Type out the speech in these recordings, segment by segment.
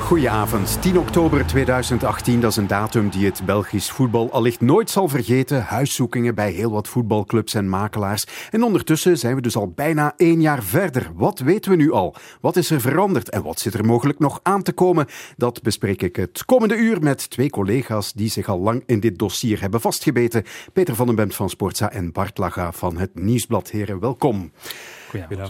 Goedenavond, 10 oktober 2018, dat is een datum die het Belgisch voetbal allicht nooit zal vergeten. Huiszoekingen bij heel wat voetbalclubs en makelaars. En ondertussen zijn we dus al bijna één jaar verder. Wat weten we nu al? Wat is er veranderd en wat zit er mogelijk nog aan te komen? Dat bespreek ik het komende uur met twee collega's die zich al lang in dit dossier hebben vastgebeten. Peter van den Bemt van Sportza en Bart Laga van het Nieuwsblad. Heren, welkom.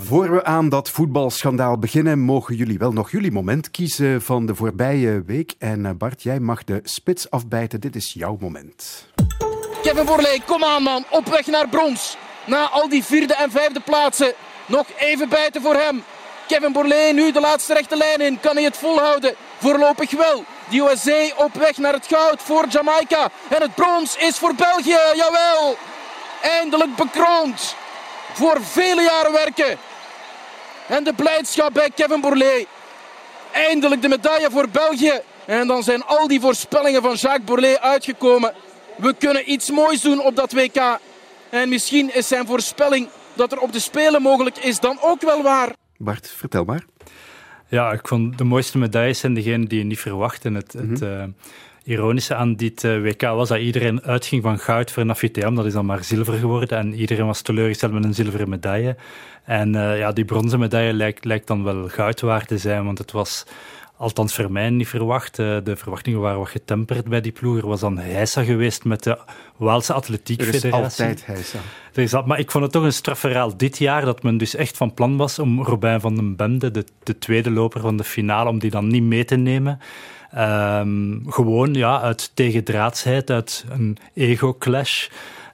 Voor we aan dat voetbalschandaal beginnen, mogen jullie wel nog jullie moment kiezen van de voorbije week. En eh, Bart, jij mag de spits afbijten. Dit is jouw moment. Kevin Borlée, kom aan man. Op weg naar brons. Na al die vierde en vijfde plaatsen. Nog even bijten voor hem. Kevin Borlée nu de laatste rechte lijn in. Kan hij het volhouden? Voorlopig wel. De USA op weg naar het goud voor Jamaica. En het brons is voor België. Jawel. Eindelijk bekroond voor vele jaren werken. En de blijdschap bij Kevin Bourlet. Eindelijk de medaille voor België. En dan zijn al die voorspellingen van Jacques Bourlet uitgekomen. We kunnen iets moois doen op dat WK. En misschien is zijn voorspelling dat er op de Spelen mogelijk is dan ook wel waar. Bart, vertel maar. Ja, ik vond de mooiste medailles zijn degenen die je niet verwacht. En het, het uh, ironische aan dit uh, WK was dat iedereen uitging van goud voor Nafiteam. Dat is dan maar zilver geworden. En iedereen was teleurgesteld met een zilveren medaille. En uh, ja, die bronzen medaille lijkt, lijkt dan wel goud waard te zijn, want het was althans voor mij niet verwacht. de verwachtingen waren wat getemperd bij die ploeg. Er was dan heisa geweest met de Waalse Atletiek Federatie. Er is altijd heisa. Er is dat, maar ik vond het toch een strafverhaal dit jaar dat men dus echt van plan was om Robijn van den Bende, de, de tweede loper van de finale, om die dan niet mee te nemen. Um, gewoon ja, uit tegendraadsheid, uit een ego-clash.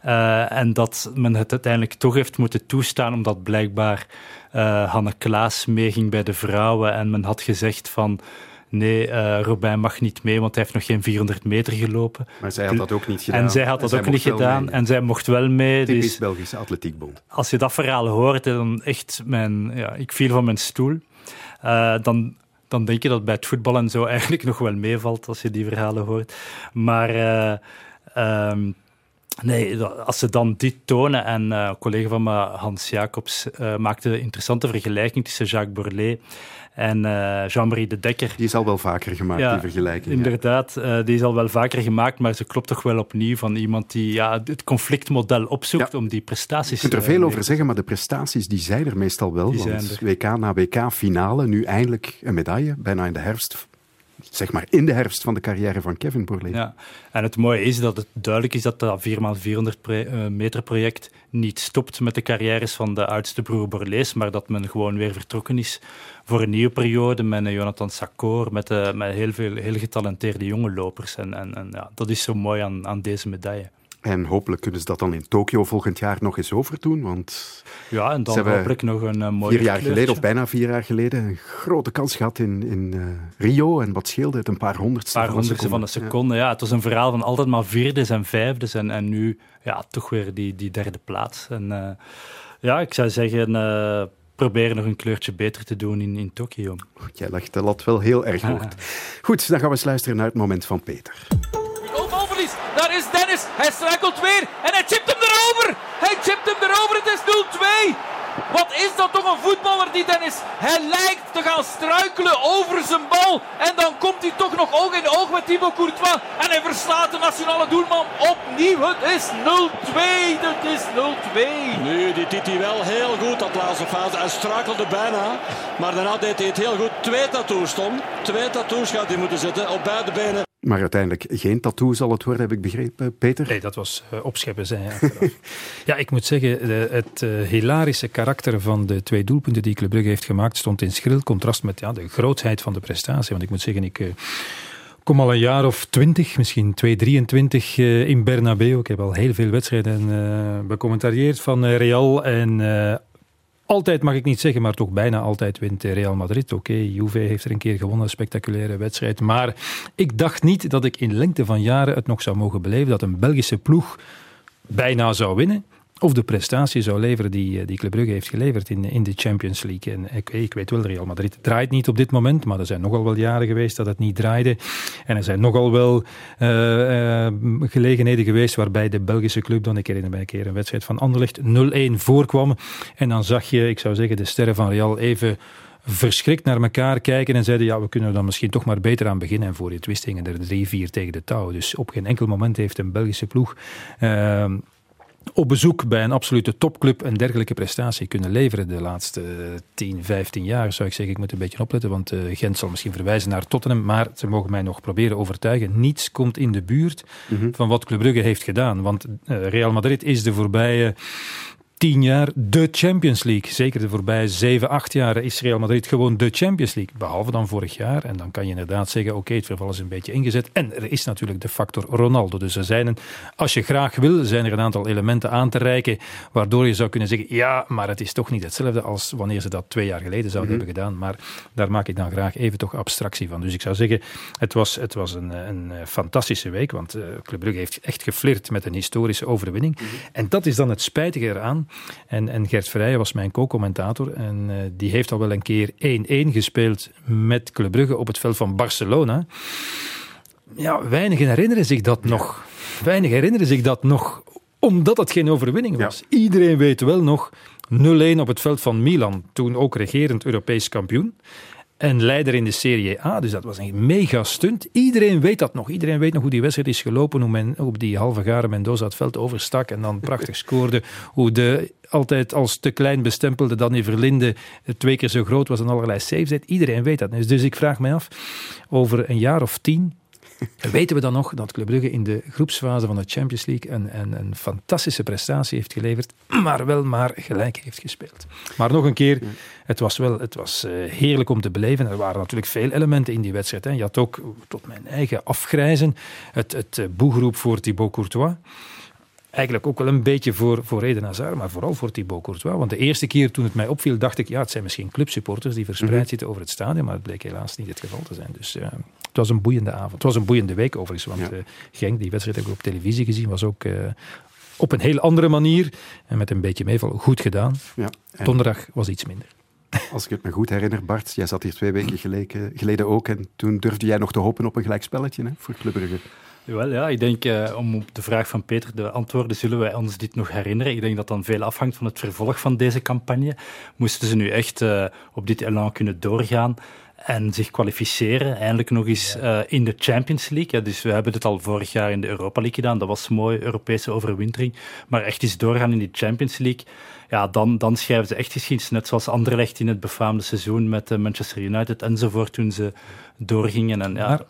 Uh, en dat men het uiteindelijk toch heeft moeten toestaan, omdat blijkbaar uh, Hanne Klaas meeging bij de vrouwen. En men had gezegd van nee, uh, Robijn mag niet mee, want hij heeft nog geen 400 meter gelopen. Maar zij had dat ook niet gedaan. En zij had dat ook niet gedaan. Mee. En zij mocht wel mee. Typisch dus, Belgische Atletiekbond. Als je dat verhaal hoort, dan echt mijn... Ja, ik viel van mijn stoel. Uh, dan dan denk je dat bij het voetbal en zo eigenlijk nog wel meevalt als je die verhalen hoort. Maar uh, um, nee, als ze dan dit tonen, en uh, een collega van me, Hans Jacobs, uh, maakte een interessante vergelijking tussen Jacques Borlet en uh, Jean-Marie de Dekker. Die is al wel vaker gemaakt, ja, die vergelijking. Inderdaad, ja. uh, die is al wel vaker gemaakt, maar ze klopt toch wel opnieuw van iemand die ja, het conflictmodel opzoekt ja. om die prestaties... Je kunt er veel uh, over zeggen, maar de prestaties die zijn er meestal wel. Die want. WK na WK finale, nu eindelijk een medaille, bijna in de herfst zeg maar in de herfst van de carrière van Kevin Bourlet. Ja, en het mooie is dat het duidelijk is dat dat 4x400 meter project niet stopt met de carrières van de oudste broer Borlees, maar dat men gewoon weer vertrokken is voor een nieuwe periode met Jonathan Sakor, met, uh, met heel veel heel getalenteerde jonge lopers. En, en, en ja, dat is zo mooi aan, aan deze medaille. En hopelijk kunnen ze dat dan in Tokio volgend jaar nog eens overdoen. Want ja, en dan hopelijk nog een uh, mooi Vier jaar geleden, of bijna vier jaar geleden, een grote kans gehad in, in uh, Rio. En wat scheelde het? Een paar honderdste, paar honderdste van een seconde. Ja. ja. het was een verhaal van altijd maar vierdes en vijfdes. En, en nu ja, toch weer die, die derde plaats. En uh, ja, ik zou zeggen proberen nog een kleurtje beter te doen in, in Tokio. Jij legt de lat wel heel erg hoog. Goed, dan gaan we eens luisteren naar het moment van Peter. Is Dennis. Hij struikelt weer en hij chipt hem erover. Hij chipt hem erover. Het is 0-2. Wat is dat toch een voetballer, die Dennis? Hij lijkt te gaan struikelen over zijn bal. En dan komt hij toch nog oog in oog met Thibaut Courtois. En hij verslaat de nationale doelman opnieuw. Het is 0-2. Het is 0-2. Nu, die deed hij wel heel goed, dat laatste fase. Hij struikelde bijna. Maar daarna deed hij het heel goed. Twee tattoos, Tom. Twee tattoos gaat hij moeten zetten op beide benen. Maar uiteindelijk geen tattoo zal het worden, heb ik begrepen, Peter? Nee, dat was uh, opscheppen zijn. ja, ik moet zeggen, de, het uh, hilarische karakter van de twee doelpunten die Club Brugge heeft gemaakt stond in schril contrast met ja, de grootheid van de prestatie. Want ik moet zeggen, ik... Uh, kom al een jaar of twintig, misschien 2, 23 uh, in Bernabeu. Ik heb al heel veel wedstrijden uh, becommentarieerd van Real. En altijd mag ik niet zeggen, maar toch bijna altijd wint Real Madrid. Oké, Juve heeft er een keer gewonnen, een spectaculaire wedstrijd. Maar ik dacht niet dat ik in lengte van jaren het nog zou mogen beleven dat een Belgische ploeg bijna zou winnen. Of de prestatie zou leveren die, die Club Brugge heeft geleverd in, in de Champions League. En ik, ik weet wel, Real Madrid draait niet op dit moment, maar er zijn nogal wel jaren geweest dat het niet draaide. En er zijn nogal wel uh, uh, gelegenheden geweest waarbij de Belgische club, dan ik herinner mij een keer een wedstrijd van Anderlecht, 0-1 voorkwam. En dan zag je, ik zou zeggen, de sterren van Real even verschrikt naar elkaar kijken en zeiden, ja, we kunnen er dan misschien toch maar beter aan beginnen. En voor je het wist hingen er 3-4 tegen de touw. Dus op geen enkel moment heeft een Belgische ploeg... Uh, op bezoek bij een absolute topclub een dergelijke prestatie kunnen leveren de laatste 10, 15 jaar, zou ik zeggen. Ik moet een beetje opletten, want uh, Gent zal misschien verwijzen naar Tottenham, maar ze mogen mij nog proberen overtuigen. Niets komt in de buurt mm -hmm. van wat Club Brugge heeft gedaan. Want uh, Real Madrid is de voorbije tien jaar de Champions League. Zeker de voorbije zeven, acht jaar is Real Madrid gewoon de Champions League. Behalve dan vorig jaar. En dan kan je inderdaad zeggen, oké, okay, het verval is een beetje ingezet. En er is natuurlijk de factor Ronaldo. Dus er zijn een, als je graag wil, zijn er een aantal elementen aan te reiken. Waardoor je zou kunnen zeggen, ja, maar het is toch niet hetzelfde als wanneer ze dat twee jaar geleden zouden mm -hmm. hebben gedaan. Maar daar maak ik dan graag even toch abstractie van. Dus ik zou zeggen, het was, het was een, een fantastische week. Want uh, Club Brugge heeft echt geflirt met een historische overwinning. Mm -hmm. En dat is dan het spijtige eraan. En, en Gert Verrijen was mijn co-commentator. En uh, die heeft al wel een keer 1-1 gespeeld met Club Brugge op het veld van Barcelona. Ja, weinigen herinneren zich dat ja. nog. Weinigen herinneren zich dat nog, omdat het geen overwinning was. Ja. Iedereen weet wel nog 0-1 op het veld van Milan, toen ook regerend Europees kampioen. En leider in de Serie A. Dus dat was een mega stunt. Iedereen weet dat nog. Iedereen weet nog hoe die wedstrijd is gelopen. Hoe men op die halve garen Mendoza het veld overstak. En dan prachtig scoorde. Hoe de altijd als te klein bestempelde Danny Verlinde twee keer zo groot was en allerlei saves deed. Iedereen weet dat. Dus, ik vraag me af, over een jaar of tien weten we dan nog dat Club Brugge in de groepsfase van de Champions League een, een, een, fantastische prestatie heeft geleverd, maar wel maar gelijk heeft gespeeld. Maar nog een keer, het was wel het was, uh, heerlijk om te beleven. Er waren natuurlijk veel elementen in die wedstrijd. Hè. Je had ook, tot mijn eigen afgrijzen, het, het uh, boegeroep voor Thibaut Courtois eigenlijk ook wel een beetje voor, voor Eden Hazard, maar vooral voor Thibaut Courtois. Want de eerste keer toen het mij opviel, dacht ik, ja, het zijn misschien clubsupporters die verspreid mm -hmm. zitten over het stadion, maar het bleek helaas niet het geval te zijn. Dus uh, het was een boeiende avond. Het was een boeiende week overigens, want ja. uh, Genk, die wedstrijd heb ik op televisie gezien, was ook... Uh, op een heel andere manier en met een beetje meeval goed gedaan. Ja. Donderdag was iets minder. Als ik het me goed herinner, Bart, jij zat hier twee weken geleden, geleden ook en toen durfde jij nog te hopen op een gelijkspelletje hè, voor Club Brugge. Wel, ja, ik denk, uh, om op de vraag van Peter te antwoorden, zullen wij ons dit nog herinneren? Ik denk dat dan veel afhangt van het vervolg van deze campagne. Moesten ze nu echt uh, op dit elan kunnen doorgaan en zich kwalificeren, eindelijk nog eens uh, in de Champions League. Ja, dus we hebben het al vorig jaar in de Europa League gedaan, dat was een mooie Europese overwintering. Maar echt eens doorgaan in die Champions League, ja, dan, dan schrijven ze echt geschiedenis. Net zoals Anderlecht in het befaamde seizoen met Manchester United enzovoort, toen ze doorgingen. En, ja. Maar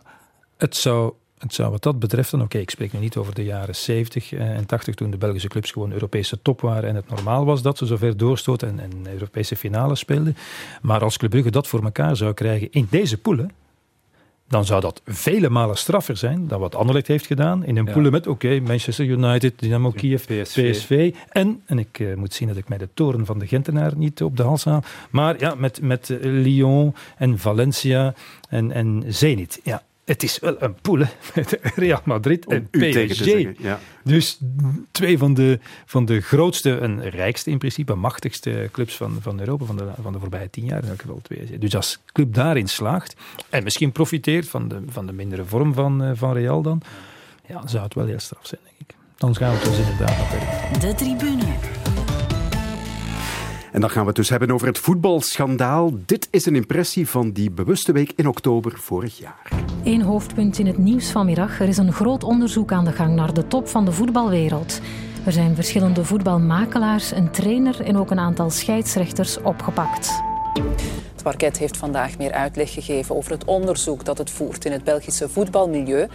het zou het zou wat dat betreft, oké, okay, ik spreek nu niet over de jaren 70 en 80 toen de Belgische clubs gewoon Europese top waren en het normaal was dat ze zover doorstoten en, en Europese finales speelden. Maar als Club Brugge dat voor elkaar zou krijgen in deze poelen, dan zou dat vele malen straffer zijn dan wat Anderlecht heeft gedaan. In een ja. poelen met, oké, okay, Manchester United, Dynamo Kiev, PSV. PSV. En, en ik uh, moet zien dat ik mij de toren van de Gentenaar niet op de hals haal. Maar ja, met, met uh, Lyon en Valencia en, en Zenit. Ja, het is wel een pool met Real Madrid en PSG. Ja. Dus twee van de, van de grootste en rijkste in principe, machtigste clubs van, van Europa van de, van de voorbije tien jaar in elk geval. PSG. Dus als club daarin slaagt en misschien profiteert van de, van de mindere vorm van, van Real dan, ja, zou het wel heel straf zijn, denk ik. Dan gaan we het dus inderdaad nog verder. De tribune. En dan gaan we het dus hebben over het voetbalschandaal. Dit is een impressie van die bewuste week in oktober vorig jaar. Eén hoofdpunt in het nieuws vanmiddag. Er is een groot onderzoek aan de gang naar de top van de voetbalwereld. Er zijn verschillende voetbalmakelaars, een trainer en ook een aantal scheidsrechters opgepakt. Het parket heeft vandaag meer uitleg gegeven over het onderzoek dat het voert in het Belgische voetbalmilieu.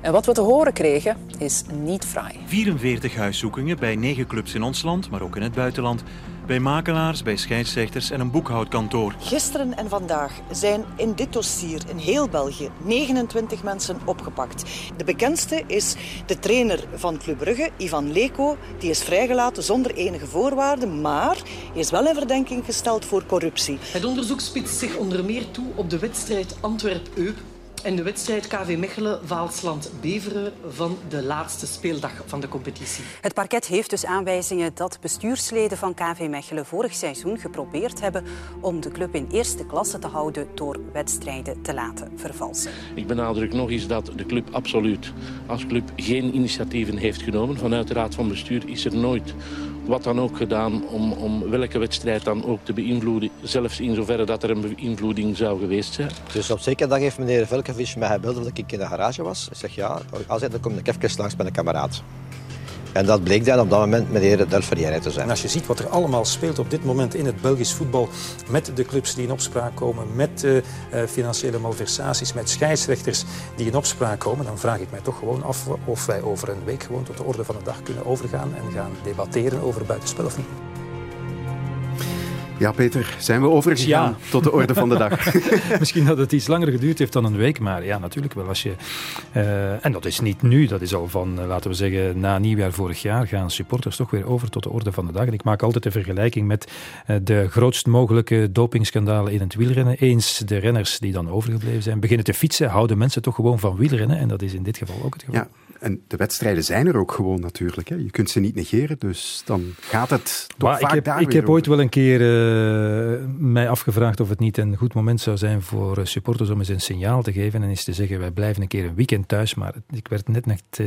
En wat we te horen kregen is niet fraai. 44 huiszoekingen bij negen clubs in ons land, maar ook in het buitenland bij makelaars, bij scheidsrechters en een boekhoudkantoor. Gisteren en vandaag zijn in dit dossier in heel België 29 mensen opgepakt. De bekendste is de trainer van Club Brugge, Ivan Leko. Die is vrijgelaten zonder enige voorwaarden, maar hij is wel in verdenking gesteld voor corruptie. Het onderzoek spitst zich onder meer toe op de wedstrijd Antwerp-Eup En de wedstrijd KV Mechelen-Vaalsland-Beveren van de laatste speeldag van de competitie. Het parket heeft dus aanwijzingen dat bestuursleden van KV Mechelen vorig seizoen geprobeerd hebben om de club in eerste klasse te houden door wedstrijden te laten vervalsen. Ik benadruk nog eens dat de club absoluut als club geen initiatieven heeft genomen. Vanuit de raad van bestuur is er nooit wat dan ook gedaan om, om welke wedstrijd dan ook te beïnvloeden. Zelfs in zoverre dat er een beïnvloeding zou geweest zijn. Dus op zekere dag heeft meneer Velkovic mij gebeld dat ik in de garage was. Ik zeg ja, als hij dan kom ik even langs met een kameraad. En dat bleek dan op dat moment meneer Del te zijn. En als je ziet wat er allemaal speelt op dit moment in het Belgisch voetbal, met de clubs die in opspraak komen, met uh, financiële malversaties, met scheidsrechters die in opspraak komen, dan vraag ik mij toch gewoon af of wij over een week gewoon tot de orde van de dag kunnen overgaan en gaan debatteren over buitenspel of niet. Ja, Peter, zijn we overgegaan tot de orde van de dag? Misschien dat het iets langer geduurd heeft dan een week, maar ja, natuurlijk wel. Als je, uh, en dat is niet nu, dat is al van, uh, laten we zeggen, na nieuwjaar vorig jaar gaan supporters toch weer over tot de orde van de dag. En ik maak altijd de vergelijking met uh, de grootst mogelijke dopingskandalen in het wielrennen. Eens de renners die dan overgebleven zijn beginnen te fietsen, houden mensen toch gewoon van wielrennen. En dat is in dit geval ook het geval. Ja. En de wedstrijden zijn er ook gewoon natuurlijk. Hè. Je kunt ze niet negeren, dus dan gaat het toch maar vaak ik heb, daar Ik heb ooit wel een keer uh, mij afgevraagd of het niet een goed moment zou zijn voor eh, supporters om eens een signaal te geven en eens te zeggen, wij blijven een keer een weekend thuis, maar ik werd net, net uh,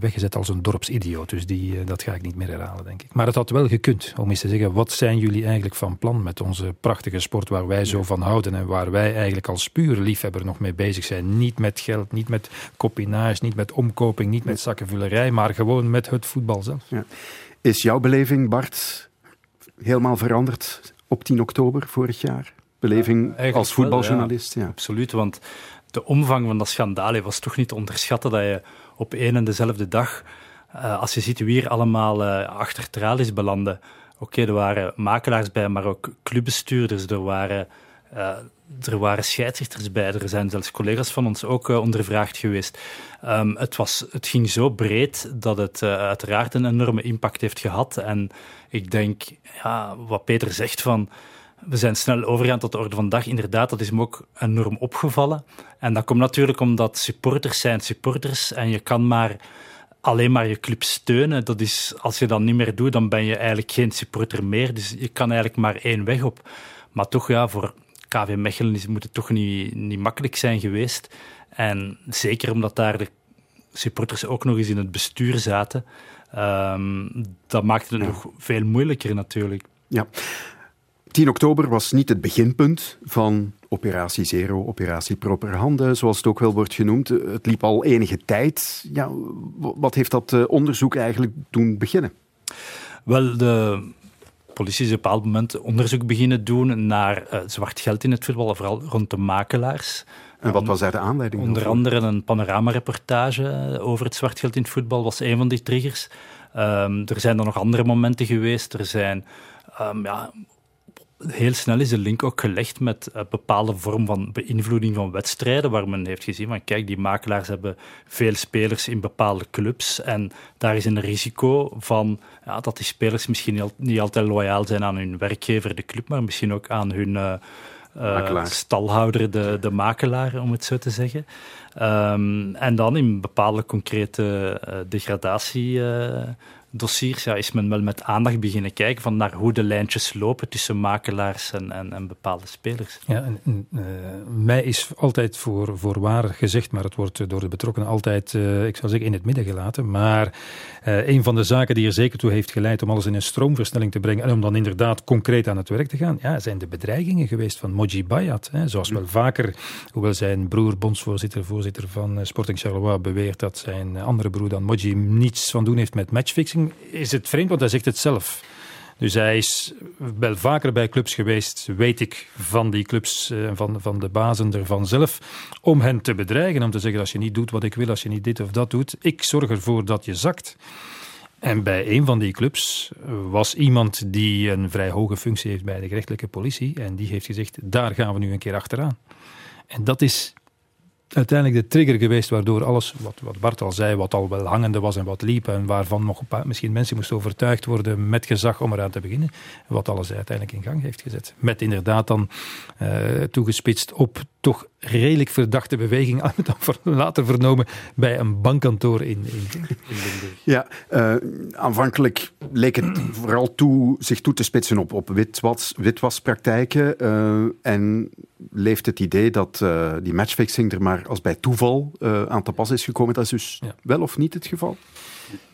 weggezet als een dorpsidioot, dus die, dat ga ik niet meer herhalen, denk ik. Maar het had wel gekund om eens te zeggen, wat zijn jullie eigenlijk van plan met onze prachtige sport waar wij zo van houden en waar wij eigenlijk als puur liefhebber nog mee bezig zijn. Niet met geld, niet met copinage, niet met omkoping niet met zakkenvullerij, maar gewoon met het voetbal zelf. Ja. Is jouw beleving, Bart, helemaal veranderd op 10 oktober vorig jaar? Beleving ja, als voetbaljournalist? ja. Absoluut, want de omvang van dat schandaal was toch niet te onderschatten dat je op één en dezelfde dag, uh, als je ziet wie hier allemaal uh, achter tralies belanden. Oké, er waren makelaars bij, maar ook clubbestuurders, er waren uh, er waren scheidsrechters bij, er zijn zelfs collega's van ons ook uh, ondervraagd geweest. Um, het, was, het ging zo breed dat het uh, uiteraard een enorme impact heeft gehad. En ik denk, ja, wat Peter zegt van we zijn snel overgegaan tot de orde van dag. Inderdaad, dat is me ook enorm opgevallen. En dat komt natuurlijk omdat supporters zijn supporters en je kan maar alleen maar je club steunen. Dat is, als je dat niet meer doet, dan ben je eigenlijk geen supporter meer. Dus je kan eigenlijk maar één weg op. Maar toch, ja, voor KV Mechelen is, moet het toch niet, niet makkelijk zijn geweest. En zeker omdat daar de supporters ook nog eens in het bestuur zaten. Um, dat maakte het nog veel moeilijker natuurlijk. Ja. 10 oktober was niet het beginpunt van Operatie Zero, Operatie Proper Handen, zoals het ook wel wordt genoemd. Het liep al enige tijd. Ja, wat heeft dat eh, onderzoek eigenlijk doen beginnen? Wel, de politie is op een bepaald moment onderzoek beginnen doen naar uh, zwart geld in het voetbal, vooral rond de makelaars. En wat was daar de aanleiding Onder andere een panorama-reportage over het zwart geld in het voetbal was een van die triggers. Um, er zijn dan nog andere momenten geweest. Er zijn um, ja, heel snel is de link ook gelegd met een bepaalde vorm van beïnvloeding van wedstrijden, waar men heeft gezien van kijk, die makelaars hebben veel spelers in bepaalde clubs en daar is een risico van ja, dat die spelers misschien niet altijd loyaal zijn aan hun werkgever, de club, maar misschien ook aan hun uh, uh, stalhouder, de, de makelaar, om het zo te zeggen. Um, en dan in bepaalde concrete uh, degradatie dossiers ja, is men wel met aandacht beginnen kijken van naar hoe de lijntjes lopen tussen makelaars en, en, bepaalde spelers. Ja, en, uh, mij is altijd voor, voor waar gezegd, maar het wordt door de betrokkenen altijd, uh, ik zou zeggen, in het midden gelaten. Maar uh, een van de zaken die er zeker toe heeft geleid om alles in een stroomversnelling te brengen en om dan inderdaad concreet aan het werk te gaan, ja, zijn de bedreigingen geweest van Moji Bayat. Hè, zoals wel vaker, hoewel zijn broer, bondsvoorzitter, voorzitter van Sporting Charleroi, beweert dat zijn andere broer dan Moji niets van doen heeft met matchfixing is het vreemd, want hij zegt het zelf. Dus hij is wel vaker bij clubs geweest, weet ik, van die clubs eh, van, van de bazen ervan zelf, om hen te bedreigen. Om te zeggen, als je niet doet wat ik wil, als je niet dit of dat doet, ik zorg ervoor dat je zakt. En bij een van die clubs was iemand die een vrij hoge functie heeft bij de gerechtelijke politie. En die heeft gezegd, daar gaan we nu een keer achteraan. En dat is uiteindelijk de trigger geweest waardoor alles, wat, wat Bart al zei, wat al wel hangende was en wat liep en waarvan nog paar, misschien mensen moesten overtuigd worden met gezag om eraan te beginnen, wat alles uiteindelijk in gang heeft gezet. Met inderdaad dan uh, toegespitst op toch redelijk verdachte beweging aan het later vernomen bij een bankkantoor in, in, Limburg. Ja, uh, aanvankelijk leek het vooral toe, zich toe te spitsen op, op witwas, witwaspraktijken. Uh, en leeft het idee dat uh, die matchfixing er maar als bij toeval aan te pas is gekomen. Dat is dus ja. wel of niet het geval?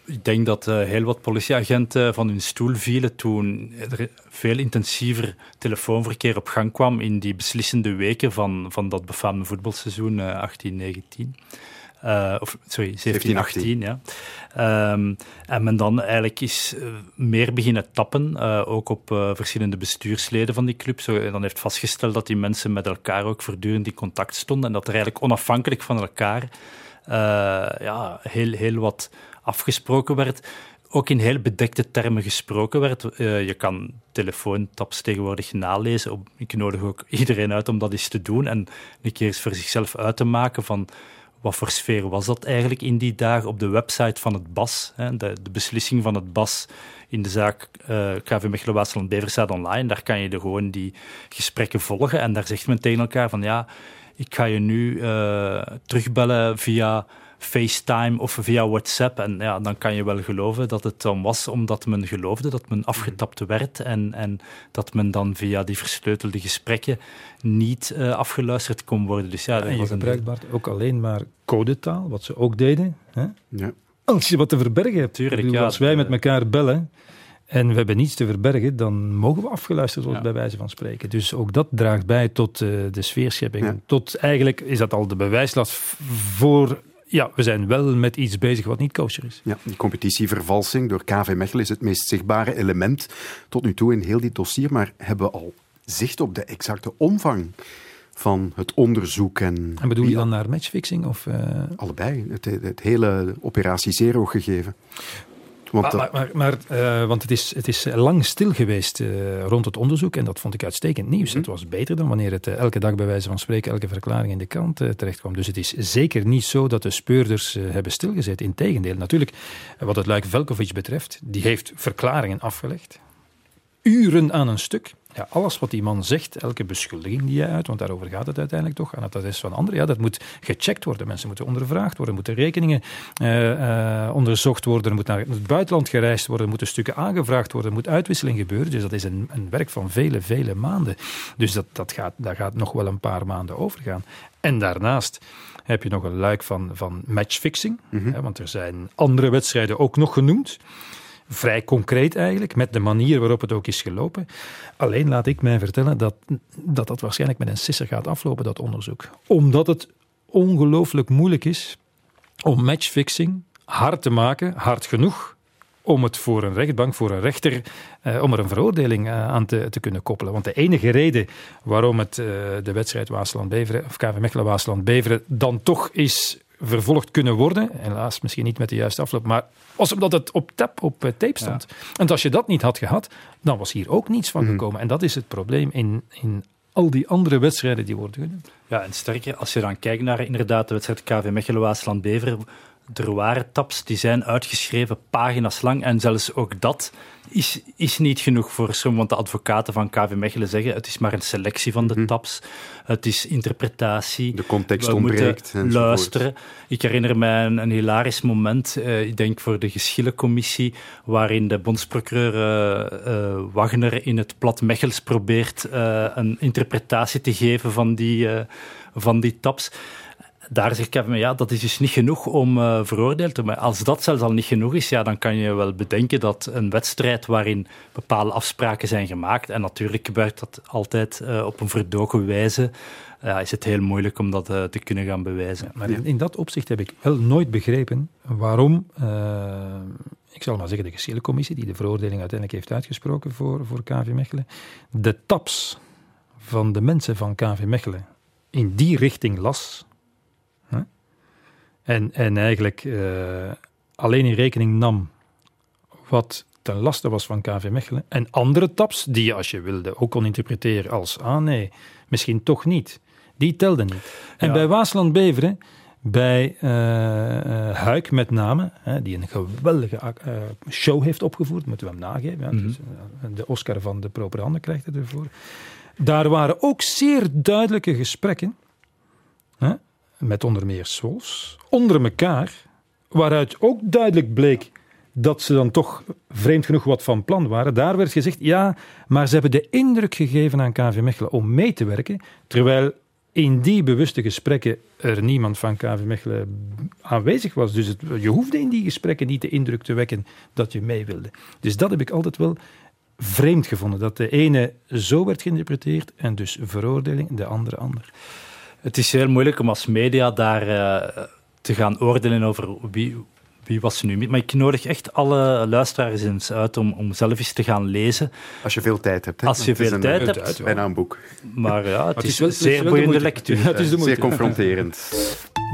Ik denk dat uh, heel wat politieagenten van hun stoel vielen toen er veel intensiever telefoonverkeer op gang kwam in die beslissende weken van, van dat befaamde voetbalseizoen uh, 18-19. Uh, of sorry, 17, 18, ja. Um, en men dan eigenlijk is meer beginnen tappen, ook op verschillende bestuursleden van die club. Zo, en dan heeft vastgesteld dat die mensen met elkaar ook voortdurend in contact stonden en dat er eigenlijk onafhankelijk van elkaar ja, heel, heel wat afgesproken werd, ook in heel bedekte termen gesproken werd. Uh, je kan telefoontaps tegenwoordig nalezen. Ik nodig ook iedereen uit om dat eens te doen en een keer eens voor zichzelf uit te maken van wat voor sfeer was dat eigenlijk in die dagen op de website van het BAS. Hè, de, beslissing van het BAS in de zaak uh, KV Mechelen Waasland Bever staat online. Daar kan je de, gewoon die gesprekken volgen en daar zegt men tegen elkaar van ja, ik ga je nu uh, terugbellen via FaceTime of via WhatsApp. En ja, dan kan je wel geloven dat het dan was omdat men geloofde dat men afgetapt werd en, en dat men dan via die versleutelde gesprekken niet uh, afgeluisterd kon worden. Dus ja, dat en je gebruikt Bart, ook alleen maar codetaal, wat ze ook deden. Hè? Ja. Als je wat te verbergen hebt. Tuurlijk, bedoel, ja, als wij met elkaar bellen en we hebben niets te verbergen, dan mogen we afgeluisterd worden, ja. bij wijze van spreken. Dus ook dat draagt bij tot uh, de sfeerschepping. Ja. Tot eigenlijk is dat al de bewijslast voor ja, we zijn wel met iets bezig wat niet kosher is. Ja, die competitievervalsing door KV Mechelen is het meest zichtbare element tot nu toe in heel dit dossier. Maar hebben we al zicht op de exacte omvang van het onderzoek? En, en bedoel je dan naar matchfixing? Of, uh... Allebei, het, het hele operatie Zero gegeven. Want, maar, maar, maar uh, want het is, het is lang stil geweest uh, rond het onderzoek en dat vond ik uitstekend nieuws. Mm. Het was beter dan wanneer het uh, elke dag bij wijze van spreken, elke verklaring in de krant terecht kwam. Dus het is zeker niet zo dat de speurders hebben stilgezet. Integendeel, natuurlijk, wat het Luik Velkovic betreft, die heeft verklaringen afgelegd. Uren aan een stuk. Ja, alles wat die man zegt, elke beschuldiging die hij uit, want daarover gaat het uiteindelijk toch, aan het adres van anderen, ja, dat moet gecheckt worden. Mensen moeten ondervraagd worden, moeten rekeningen uh, uh, onderzocht worden, er moet naar het buitenland gereisd worden, er moeten stukken aangevraagd worden, er moet uitwisseling gebeuren. Dus dat is een, een werk van vele, vele maanden. Dus dat, dat gaat, daar gaat nog wel een paar maanden over gaan. En daarnaast heb je nog een luik van, van matchfixing, mm -hmm. hè, want er zijn andere wedstrijden ook nog genoemd vrij concreet eigenlijk, met de manier waarop het ook is gelopen. Alleen laat ik mij vertellen dat dat, dat waarschijnlijk met een sisser gaat aflopen, dat onderzoek. Omdat het ongelooflijk moeilijk is om matchfixing hard te maken, hard genoeg, om het voor een rechtbank, voor een rechter, eh, om er een veroordeling uh, aan te, te, kunnen koppelen. Want de enige reden waarom het uh, de wedstrijd Waasland-Beveren, of KV Mechelen-Waasland-Beveren, dan toch is vervolgd kunnen worden. Helaas misschien niet met de juiste afloop, maar was omdat het op, tap, op uh, tape stond. Ja. En als je dat niet had gehad, dan was hier ook niets van gekomen. Mm. En dat is het probleem in, in al die andere wedstrijden die worden genoemd. Ja, en sterker, als je dan kijkt naar inderdaad de wedstrijd KV Mechelen-Waasland-Beveren, er waren taps die zijn uitgeschreven pagina's lang en zelfs ook dat is, is niet genoeg voor som, want de advocaten van KV Mechelen zeggen het is maar een selectie van de mm. taps, het is interpretatie. De context We ontbreekt. moeten luisteren. Ik herinner mij een, een hilarisch moment, uh, ik denk voor de geschillencommissie, waarin de bondsprocureur uh, uh, Wagner in het plat Mechels probeert een interpretatie te geven van die, van die taps daar zegt Kevin, ja, dat is dus niet genoeg om uh, veroordeeld te worden. Als dat zelfs al niet genoeg is, ja, dan kan je wel bedenken dat een wedstrijd waarin bepaalde afspraken zijn gemaakt, en natuurlijk gebeurt dat altijd uh, op een verdogen wijze, is het heel moeilijk om dat uh, te kunnen gaan bewijzen. Maar in, in, dat opzicht heb ik wel nooit begrepen waarom, ik zal maar zeggen, de geschillencommissie, die de veroordeling uiteindelijk heeft uitgesproken voor, voor KV Mechelen, de taps van de mensen van KV Mechelen in die richting las en, en eigenlijk uh, alleen in rekening nam wat ten laste was van KV Mechelen. En andere taps, die je als je wilde ook kon interpreteren als, ah nee, misschien toch niet. Die telden niet. En ja. bij Waasland-Beveren, bij uh, Huik met name, hè, die een geweldige uh, show heeft opgevoerd, moeten we hem nageven. Ja, mm -hmm. dus, de Oscar van de propaganda krijgt het ervoor. Daar waren ook zeer duidelijke gesprekken hè, met onder meer Sols, onder elkaar, waaruit ook duidelijk bleek dat ze dan toch vreemd genoeg wat van plan waren. Daar werd gezegd, ja, maar ze hebben de indruk gegeven aan KV Mechelen om mee te werken, terwijl in die bewuste gesprekken er niemand van KV Mechelen aanwezig was. Dus je hoefde in die gesprekken niet de indruk te wekken dat je mee wilde. Dus dat heb ik altijd wel vreemd gevonden. Dat de ene zo werd geïnterpreteerd en dus veroordeling, de andere ander. Het is heel moeilijk om als media daar uh, te gaan oordelen over wie, wie was er nu? Maar ik nodig echt alle luisteraars eens uit om, om zelf eens te gaan lezen. Als je veel tijd hebt. Hè? Als je veel tijd hebt. Uit, bijna een boek. Maar ja, het, is, wel, zeer boeiende lectuur. Ja, het is zeer confronterend.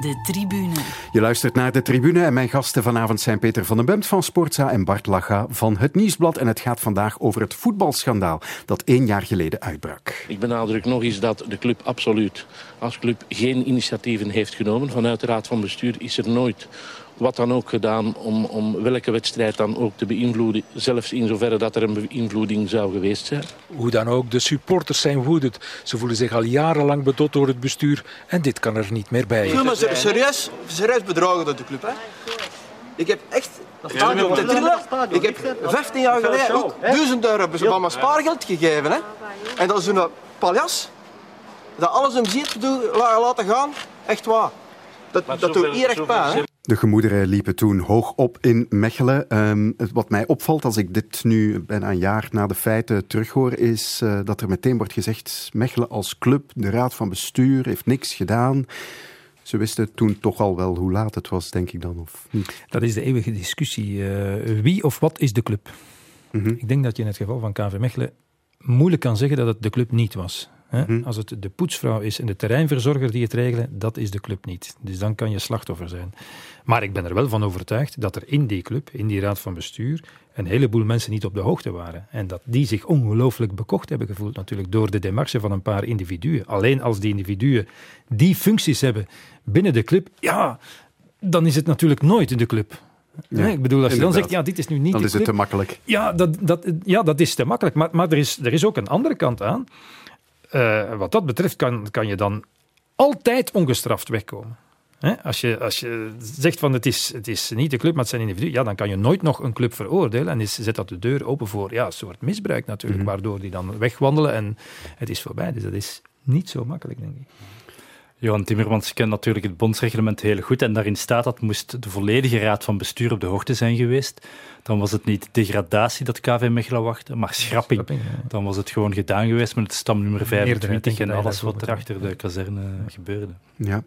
De tribune. Je luistert naar de tribune en mijn gasten vanavond zijn Peter van den Bemt van Sportza en Bart Lacha van het Nieuwsblad. En het gaat vandaag over het voetbalschandaal dat één jaar geleden uitbrak. Ik benadruk nog eens dat de club absoluut als club geen initiatieven heeft genomen. Vanuit de Raad van Bestuur is er nooit wat dan ook gedaan om, om welke wedstrijd dan ook te beïnvloeden. Zelfs in zoverre dat er een beïnvloeding zou geweest zijn. Hoe dan ook, de supporters zijn woedend. Ze voelen zich al jarenlang bedot door het bestuur en dit kan er niet meer bij. Ik voel me serieus, serieus bedrogen door de club. Hè? Ik heb echt ik heb 15 jaar geleden ook 1000 euro van mijn spaargeld gegeven. Hè? En dat is een paljas. Dat alles om ziet laten gaan. Echt waar. Dat, dat doet hier echt pijn. De gemoederen liepen toen hoog op in Mechelen. Um, wat mij opvalt als ik dit nu bijna een jaar na de feiten terughoor, is uh, dat er meteen wordt gezegd: Mechelen als club, de raad van bestuur heeft niks gedaan. Ze wisten toen toch al wel hoe laat het was, denk ik dan, of niet? Dat is de eeuwige discussie. Uh, wie of wat is de club? Mm -hmm. Ik denk dat je in het geval van KV Mechelen moeilijk kan zeggen dat het de club niet was. Hm. Als het de poetsvrouw is en de terreinverzorger die het regelen, dat is de club niet. Dus dan kan je slachtoffer zijn. Maar ik ben er wel van overtuigd dat er in die club, in die raad van bestuur, een heleboel mensen niet op de hoogte waren. En dat die zich ongelooflijk bekocht hebben gevoeld natuurlijk door de demarche van een paar individuen. Alleen als die individuen die functies hebben binnen de club, ja, dan is het natuurlijk nooit in de club. Ja, ik bedoel, als je dan zegt, ja, dit is nu niet Dan is het te makkelijk. Ja, dat, dat, ja, dat is te makkelijk. Maar, maar er, is, er is ook een andere kant aan. Uh, wat dat betreft kan, kan je dan altijd ongestraft wegkomen. Als, je, als je zegt van het is, het is niet de club, maar het zijn individuen, ja, dan kan je nooit nog een club veroordelen en is, zet dat de deur open voor ja, een soort misbruik natuurlijk, mhm. waardoor die dan wegwandelen en het is voorbij. Dus dat is niet zo makkelijk, denk ik. Johan Timmermans kent natuurlijk het bondsreglement heel goed en daarin staat dat moest de volledige raad van bestuur op de hoogte zijn geweest. Dan was het niet degradatie dat KV Mechelen wachtte, maar schrapping. Dan was het gewoon gedaan geweest met het stamnummer 25 en alles wat er achter de kazerne gebeurde. Ja.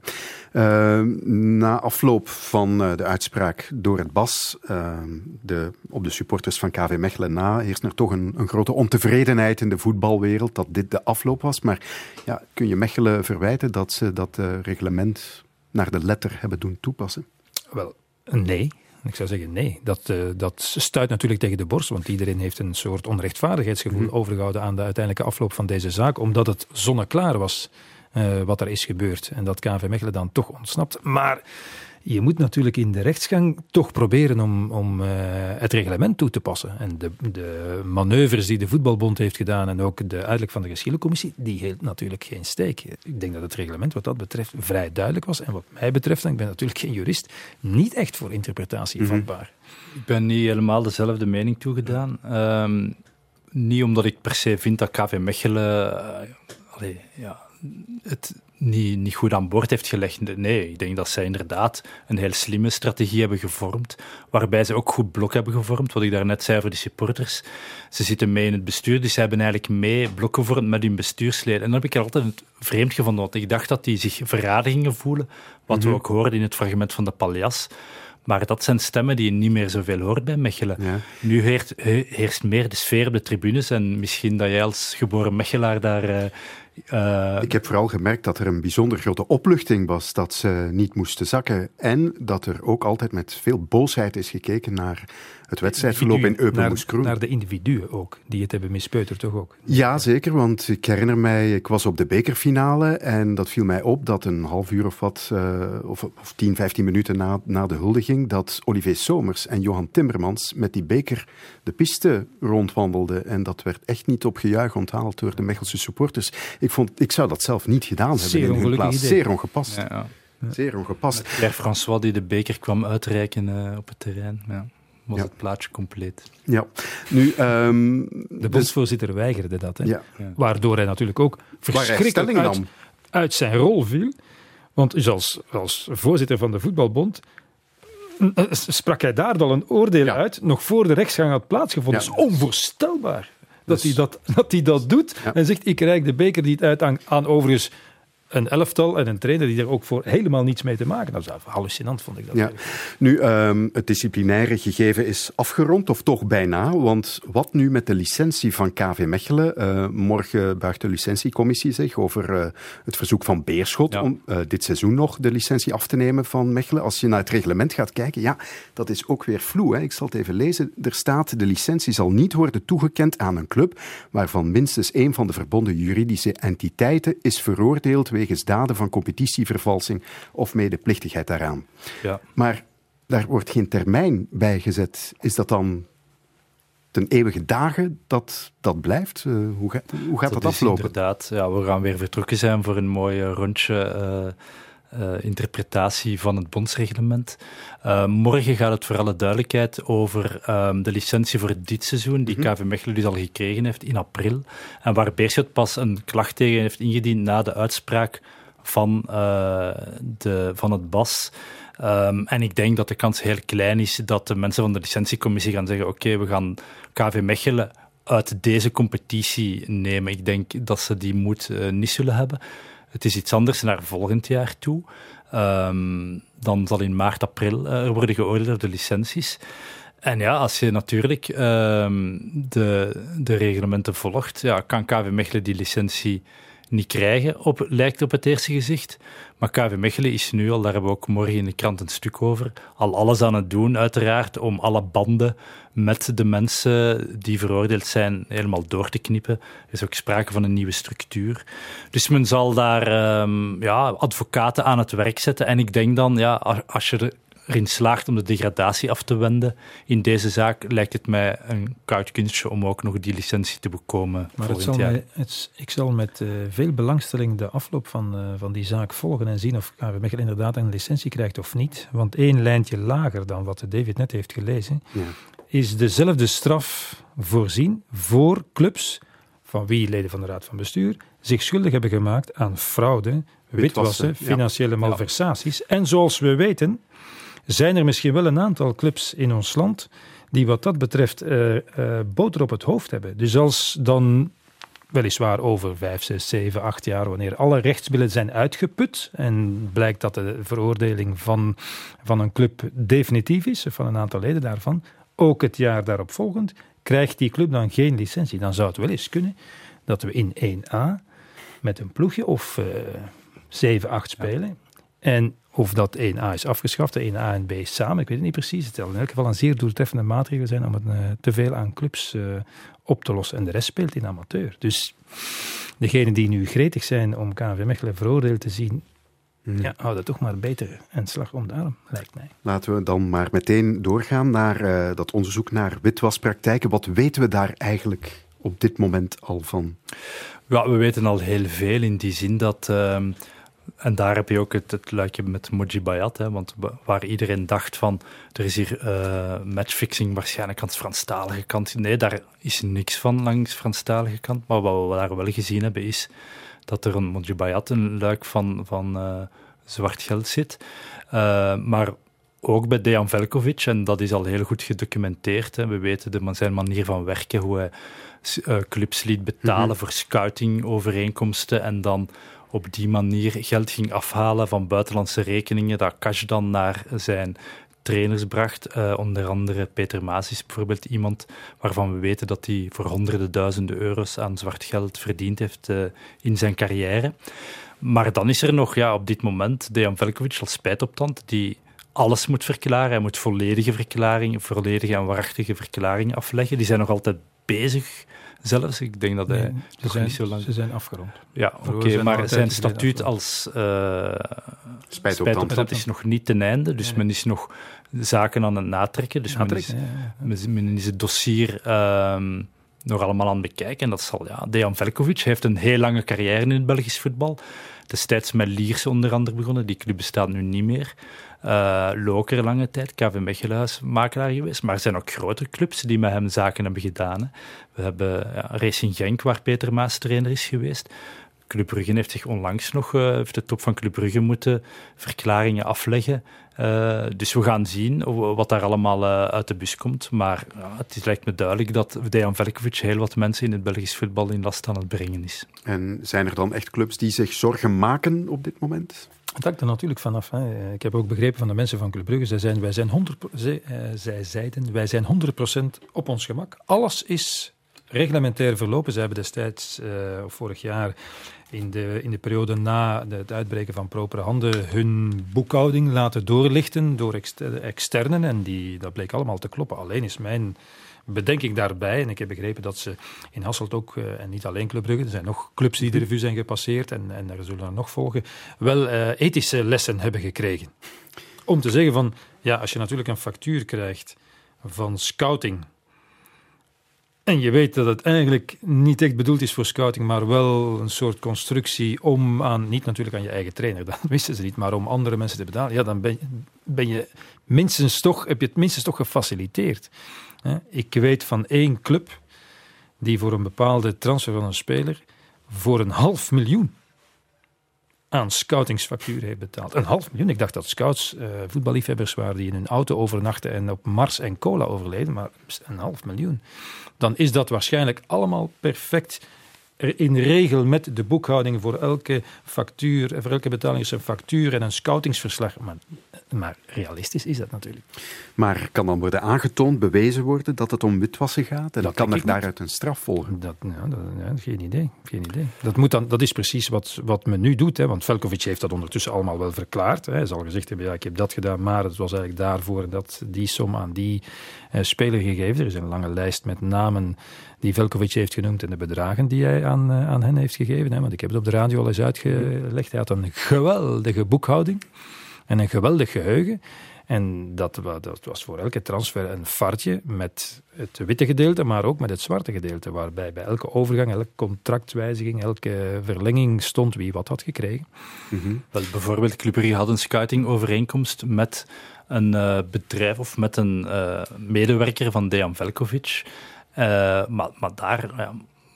Uh, na afloop van uh, de uitspraak door het BAS uh, de, op de supporters van KV Mechelen na, heerst er toch een, een, grote ontevredenheid in de voetbalwereld dat dit de afloop was. Maar ja, kun je Mechelen verwijten dat ze dat uh, reglement naar de letter hebben doen toepassen? Wel, nee. Ik zou zeggen nee. Dat, uh, dat stuit natuurlijk tegen de borst, want iedereen heeft een soort onrechtvaardigheidsgevoel mm. overgehouden aan de uiteindelijke afloop van deze zaak, omdat het zonneklaar was uh, wat er is gebeurd en dat KV Mechelen dan toch ontsnapt. Maar je moet natuurlijk in de rechtsgang toch proberen om, om uh, het reglement toe te passen. En de, de manoeuvres die de Voetbalbond heeft gedaan en ook de uitleg van de geschillencommissie, die hield natuurlijk geen steek. Ik denk dat het reglement wat dat betreft vrij duidelijk was. En wat mij betreft, en ik ben natuurlijk geen jurist, niet echt voor interpretatie mm -hmm. vatbaar. Ik ben niet helemaal dezelfde mening toegedaan. Um, niet omdat ik per se vind dat KV Mechelen... Uh, allee, ja, het niet, niet goed aan boord heeft gelegd. Nee, ik denk dat zij inderdaad een heel slimme strategie hebben gevormd, waarbij ze ook goed blok hebben gevormd, wat ik daarnet zei voor de supporters. Ze zitten mee in het bestuur, dus ze hebben eigenlijk mee blok gevormd met hun bestuursleden. En dat heb ik altijd vreemd gevonden, want ik dacht dat die zich verraden gingen voelen, wat we mhm. ook hoorden in het fragment van de Paljas. Maar dat zijn stemmen die je niet meer zoveel hoort bij Mechelen. Nu heerst, heerst, meer de sfeer op de tribunes. En misschien dat jij als geboren Mechelaar daar uh, uh, ik heb vooral gemerkt dat er een bijzonder grote opluchting was dat ze niet moesten zakken. En dat er ook altijd met veel boosheid is gekeken naar het wedstrijdverloop in Eupen naar, naar de individuen ook, die het hebben mispeuterd toch ook? Ja, zeker, want ik herinner mij, ik was op de bekerfinale en dat viel mij op dat een half uur of wat, uh, of, of 10, 15 minuten na, na de huldiging, dat Olivier Somers en Johan Timmermans met die beker de piste rondwandelden. En dat werd echt niet op gejuich onthaald door de Mechelse supporters. Ik, vond, ik zou dat zelf niet gedaan hebben Zeer in hun plaats. idee. Zeer ongepast. Ja, ja. Zeer ongepast. Pierre François die de beker kwam uitreiken uh, op het terrein. Ja, was Ja. het plaatje compleet. Ja, nu... ehm, De dus- bondsvoorzitter weigerde dat. Hè? Ja. Waardoor hij natuurlijk ook verschrikkelijk uit, zijn rol viel. Want dus als, als voorzitter van de voetbalbond eh, sprak hij daar al een oordeel uit, nog voor de rechtsgang had plaatsgevonden. Ja. Dat is onvoorstelbaar dat, Dus- hij dat, dat hij dat doet. Ja. En zegt, ik reik de beker niet uit aan, aan overigens een elftal en een trainer die er ook voor helemaal niets mee te maken had. Dat is hallucinant, vond ik dat. Ja. Nu, ehm, het disciplinaire gegeven is afgerond, of toch bijna. Want wat nu met de licentie van KV Mechelen? Eh, morgen buigt de licentiecommissie zich over eh, het verzoek van Beerschot Ja. om eh, dit seizoen nog de licentie af te nemen van Mechelen. Als je naar het reglement gaat kijken, ja, dat is ook weer vloe. Hè? Ik zal het even lezen. Er staat, de licentie zal niet worden toegekend aan een club waarvan minstens één van de verbonden juridische entiteiten is veroordeeld wegens daden van competitievervalsing of medeplichtigheid daaraan. Ja. Maar daar wordt geen termijn bij gezet. Is dat dan ten eeuwige dagen dat dat blijft? Eh, hoe, ga- hoe gaat dat, aflopen? Inderdaad, ja, we gaan weer vertrokken zijn voor een mooi rondje eh, eh, interpretatie van het bondsreglement. Eh, morgen gaat het voor alle duidelijkheid over ehm, de licentie voor dit seizoen, die KV Mechelen dus al gekregen heeft in april. En waar Beerschot pas een klacht tegen heeft ingediend na de uitspraak van, eh, de, van het BAS. Ehm, en ik denk dat de kans heel klein is dat de mensen van de licentiecommissie gaan zeggen: Oké, we gaan KV Mechelen uit deze competitie nemen. Ik denk dat ze die moed niet zullen hebben. Het is iets anders naar volgend jaar toe. Ehm, dan zal in maart, april eh, er worden geoordeeld de licenties. En ja, als je natuurlijk ehm, de, de reglementen volgt, ja, kan KV Mechelen die licentie niet krijgen, op, lijkt op het eerste gezicht. Maar KV Mechelen is nu al, daar hebben we ook morgen in de krant een stuk over, al alles aan het doen, uiteraard, om alle banden met de mensen die veroordeeld zijn helemaal door te knippen. Er is ook sprake van een nieuwe structuur. Dus men zal daar ehm, ja, advocaten aan het werk zetten. En ik denk dan, ja, als je erin slaagt om de degradatie af te wenden in deze zaak, lijkt het mij een koud kunstje om ook nog die licentie te bekomen Maar het zal jaar. mij, het, ik zal met eh, veel belangstelling de afloop van, eh, van die zaak volgen en zien of KV Mechelen inderdaad een licentie krijgt of niet. Want één lijntje lager dan wat David net heeft gelezen, Ja. is dezelfde straf voorzien voor clubs van wie leden van de Raad van Bestuur zich schuldig hebben gemaakt aan fraude, witwassen, Witwassen, ja. financiële malversaties. En zoals we weten, zijn er misschien wel een aantal clubs in ons land die wat dat betreft eh, eh, boter op het hoofd hebben. Dus als dan weliswaar over vijf, zes, zeven, acht jaar, wanneer alle rechtsmiddelen zijn uitgeput en blijkt dat de veroordeling van, van een club definitief is, of van een aantal leden daarvan, ook het jaar daarop volgend, krijgt die club dan geen licentie. Dan zou het wel eens kunnen dat we in 1A met een ploegje of eh 7, 8 spelen. En of dat 1A is afgeschaft, de 1A en B samen, ik weet het niet precies. Het zal in elk geval een zeer doeltreffende maatregel zijn om het eh, te veel aan clubs eh, op te lossen. En de rest speelt in amateur. Dus degenen die nu gretig zijn om KNV Mechelen veroordeeld te zien, ja, houden toch maar beter een slag om de arm, lijkt mij. Laten we dan maar meteen doorgaan naar eh, dat onderzoek naar witwaspraktijken. Wat weten we daar eigenlijk op dit moment al van? Ja, we weten al heel veel in die zin dat. En daar heb je ook het, het luikje met Moji Bayat, hè, want wa- waar iedereen dacht van er is hier eh, matchfixing waarschijnlijk aan de Franstalige kant. Nee, daar is niks van langs de Franstalige kant. Maar wat we daar wel gezien hebben is dat er een Moji Bayat een luik van, van eh, zwart geld zit. Eh, maar ook bij Dejan Velkovic, en dat is al heel goed gedocumenteerd. Hè. We weten de, zijn manier van werken, hoe hij clubs liet betalen Mhm. voor scoutingovereenkomsten en dan op die manier geld ging afhalen van buitenlandse rekeningen, dat cash dan naar zijn trainers bracht. Eh, onder andere Peter Maas is bijvoorbeeld iemand waarvan we weten dat hij voor honderden duizenden euro's aan zwart geld verdiend heeft eh, in zijn carrière. Maar dan is er nog ja, op dit moment Dejan Velkovic als spijtoptand, die alles moet verklaren. Hij moet volledige verklaringen, volledige en waarachtige verklaringen afleggen. Die zijn nog altijd bezig zelfs. Ik denk dat hij Nee, ze, nog zijn, niet zo lang... ze zijn afgerond. Ja, oké, maar zijn statuut als eh Spijtoptand. spijtoptand is nog niet ten einde. Dus men is nog zaken aan het natrekken. Dus men is, Natrekken, ja, ja, men is- men is het dossier ehm, nog allemaal aan het bekijken. En dat zal, ja, Dejan Velkovic heeft een heel lange carrière in het Belgisch voetbal. Destijds met Liers onder andere begonnen. Die club bestaat nu niet meer. Uh, Loker lange tijd, KV Mechelen makelaar geweest. Maar er zijn ook grotere clubs die met hem zaken hebben gedaan. We hebben Racing Genk, waar Peter Maas trainer is geweest. Club Brugge heeft zich onlangs nog, uh, heeft de top van Club Brugge moeten verklaringen afleggen. Uh, dus we gaan zien wat daar allemaal uit de bus komt. Maar het is, lijkt me duidelijk dat Dejan Velkovic heel wat mensen in het Belgisch voetbal in last aan het brengen is. En zijn er dan echt clubs die zich zorgen maken op dit moment? Het hangt er natuurlijk vanaf. Ik heb ook begrepen van de mensen van Club zij, zijn, wij zijn 100, zij, zij zeiden, wij zijn 100% op ons gemak. Alles is reglementair verlopen. Ze hebben destijds, uh, vorig jaar, in de, in de periode na het uitbreken van propere handen, hun boekhouding laten doorlichten door externen. En die, dat bleek allemaal te kloppen. Alleen is mijn bedenking daarbij, en ik heb begrepen dat ze in Hasselt ook, uh, en niet alleen Club Brugge, er zijn nog clubs die de revue zijn gepasseerd en, en er zullen er nog volgen, wel uh, ethische lessen hebben gekregen. Om te zeggen van, ja, als je natuurlijk een factuur krijgt van scouting en je weet dat het eigenlijk niet echt bedoeld is voor scouting, maar wel een soort constructie om aan, niet natuurlijk aan je eigen trainer, dat wisten ze niet, maar om andere mensen te betalen. Ja, dan ben, ben je minstens toch, heb je het minstens toch gefaciliteerd. Ik weet van één club die voor een bepaalde transfer van een speler voor een half miljoen aan scoutingsfacturen heeft betaald. Een half miljoen. Ik dacht dat scouts uh, voetballiefhebbers waren die in hun auto overnachten en op Mars en cola overleden, maar een half miljoen. Dan is dat waarschijnlijk allemaal perfect in regel met de boekhouding voor elke factuur, voor elke betaling is een factuur en een scoutingsverslag. Maar, maar, realistisch is dat natuurlijk. Maar kan dan worden aangetoond, bewezen worden dat het om witwassen gaat? En dat kan er daaruit een straf volgen? Dat, ja, dat, ja, geen idee. Geen idee. Dat, moet dan, dat is precies wat, wat men nu doet. Hè, want Velkovic heeft dat ondertussen allemaal wel verklaard. Hè. Hij zal gezegd hebben, ja, ik heb dat gedaan, maar het was eigenlijk daarvoor dat die som aan die uh, speler gegeven. Er is een lange lijst met namen die Velkovic heeft genoemd en de bedragen die hij aan, uh, aan hen heeft gegeven. Hè, want ik heb het op de radio al eens uitgelegd. Hij had een geweldige boekhouding en een geweldig geheugen. En dat, dat, was voor elke transfer een fartje met het witte gedeelte, maar ook met het zwarte gedeelte. Waarbij bij elke overgang, elke contractwijziging, elke verlenging stond wie wat had gekregen. Mm -hmm. Wel, bijvoorbeeld, Club had een scoutingovereenkomst met een uh, bedrijf of met een uh, medewerker van Dejan Velkovic. Uh, maar, maar daar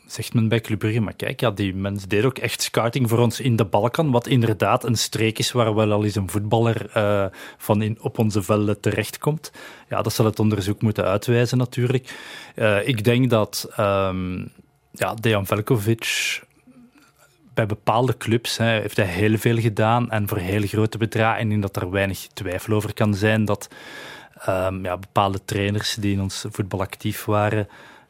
zegt men bij Club maar kijk, ja, die mens deed ook echt scouting voor ons in de Balkan, wat inderdaad een streek is waar wel al eens een voetballer uh, van in, op onze velden terechtkomt. Ja, dat zal het onderzoek moeten uitwijzen natuurlijk. Uh, ik denk dat um, ja, Dejan Velkovic bij bepaalde clubs hè, heeft hij heel veel gedaan en voor heel grote bedragen. En dat er weinig twijfel over kan zijn dat um, ja, bepaalde trainers die in ons voetbal actief waren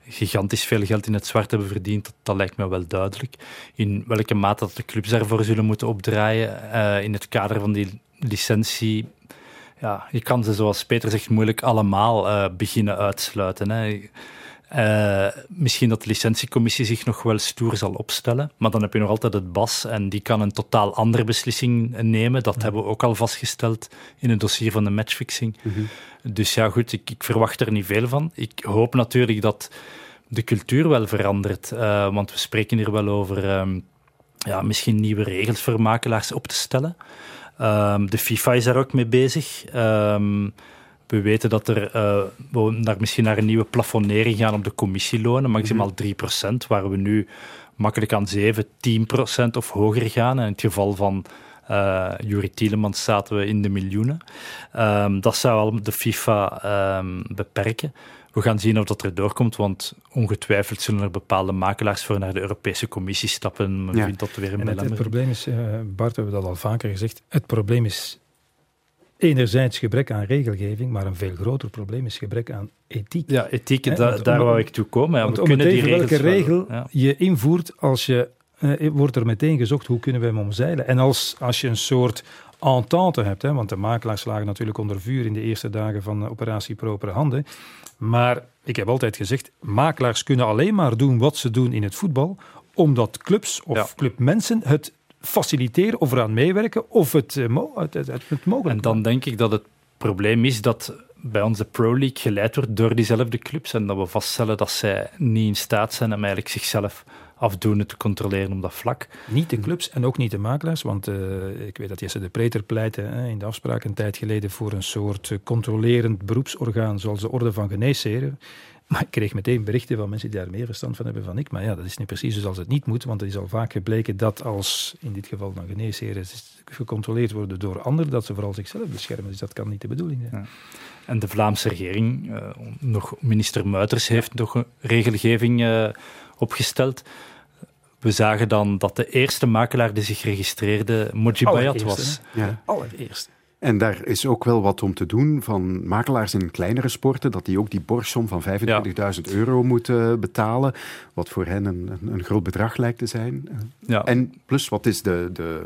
gigantisch veel geld in het zwart hebben verdiend, dat, lijkt me wel duidelijk. In welke mate dat de clubs daarvoor zullen moeten opdraaien uh, in het kader van die licentie. Ja, je kan ze, zoals Peter zegt, moeilijk allemaal uh, beginnen uitsluiten. Hè. Uh, misschien dat de licentiecommissie zich nog wel stoer zal opstellen, maar dan heb je nog altijd het BAS en die kan een totaal andere beslissing nemen. Dat hebben we ook al vastgesteld in het dossier van de matchfixing. -hmm. Dus ja, goed, ik, ik, verwacht er niet veel van. Ik hoop natuurlijk dat de cultuur wel verandert, uh, want we spreken hier wel over um, ja, misschien nieuwe regels voor makelaars op te stellen. Um, de FIFA is daar ook mee bezig. Um, we weten dat er, uh, we naar, misschien naar een nieuwe plafonnering gaan op de commissielonen, maximaal 3%, waar we nu makkelijk aan 7, 10% of hoger gaan. In het geval van uh, Jurie Tielemans zaten we in de miljoenen. Um, dat zou al de FIFA um, beperken. We gaan zien of dat er doorkomt, want ongetwijfeld zullen er bepaalde makelaars voor naar de Europese Commissie stappen. Men ja. vindt dat weer een het, het probleem is, uh, Bart, we hebben dat al vaker gezegd, het probleem is enerzijds gebrek aan regelgeving, maar een veel groter probleem is gebrek aan ethiek. Ja, ethiek, He, da, daar wou ik toe komen. Ja, we kunnen die regels welke regel ja. je invoert als je uh, wordt er meteen gezocht hoe kunnen we hem omzeilen. En als, als je een soort entente hebt, hè, want de makelaars lagen natuurlijk onder vuur in de eerste dagen van uh, operatie Propere Handen. Maar ik heb altijd gezegd, makelaars kunnen alleen maar doen wat ze doen in het voetbal, omdat clubs of ja. clubmensen het faciliteren of eraan meewerken of het, uh, het, het, het, mogelijk En dan denk ik dat het probleem is dat bij onze Pro League geleid wordt door diezelfde clubs en dat we vaststellen dat zij niet in staat zijn om eigenlijk zichzelf afdoende te controleren op dat vlak. Niet de clubs en ook niet de makelaars, want uh, ik weet dat Jesse de Preter pleitte hè, in de afspraak een tijd geleden voor een soort controlerend beroepsorgaan zoals de Orde van Geneesheren. Maar ik kreeg meteen berichten van mensen die daar meer verstand van hebben dan ik. Maar ja, dat is niet precies zoals het niet moet, want het is al vaak gebleken dat als, in dit geval dan geneesheren, gecontroleerd worden door anderen, dat ze vooral zichzelf beschermen. Dus dat kan niet de bedoeling zijn. Ja. En de Vlaamse regering, uh, nog minister Muiters, heeft nog een regelgeving uh, opgesteld. We zagen dan dat de eerste makelaar die zich registreerde Moji Bayat was. Ja. Allereerste. En daar is ook wel wat om te doen van makelaars in kleinere sporten, dat die ook die borstsom van 25.000 euro moeten betalen, wat voor hen een, een, groot bedrag lijkt te zijn. Ja. En plus, wat is de, de,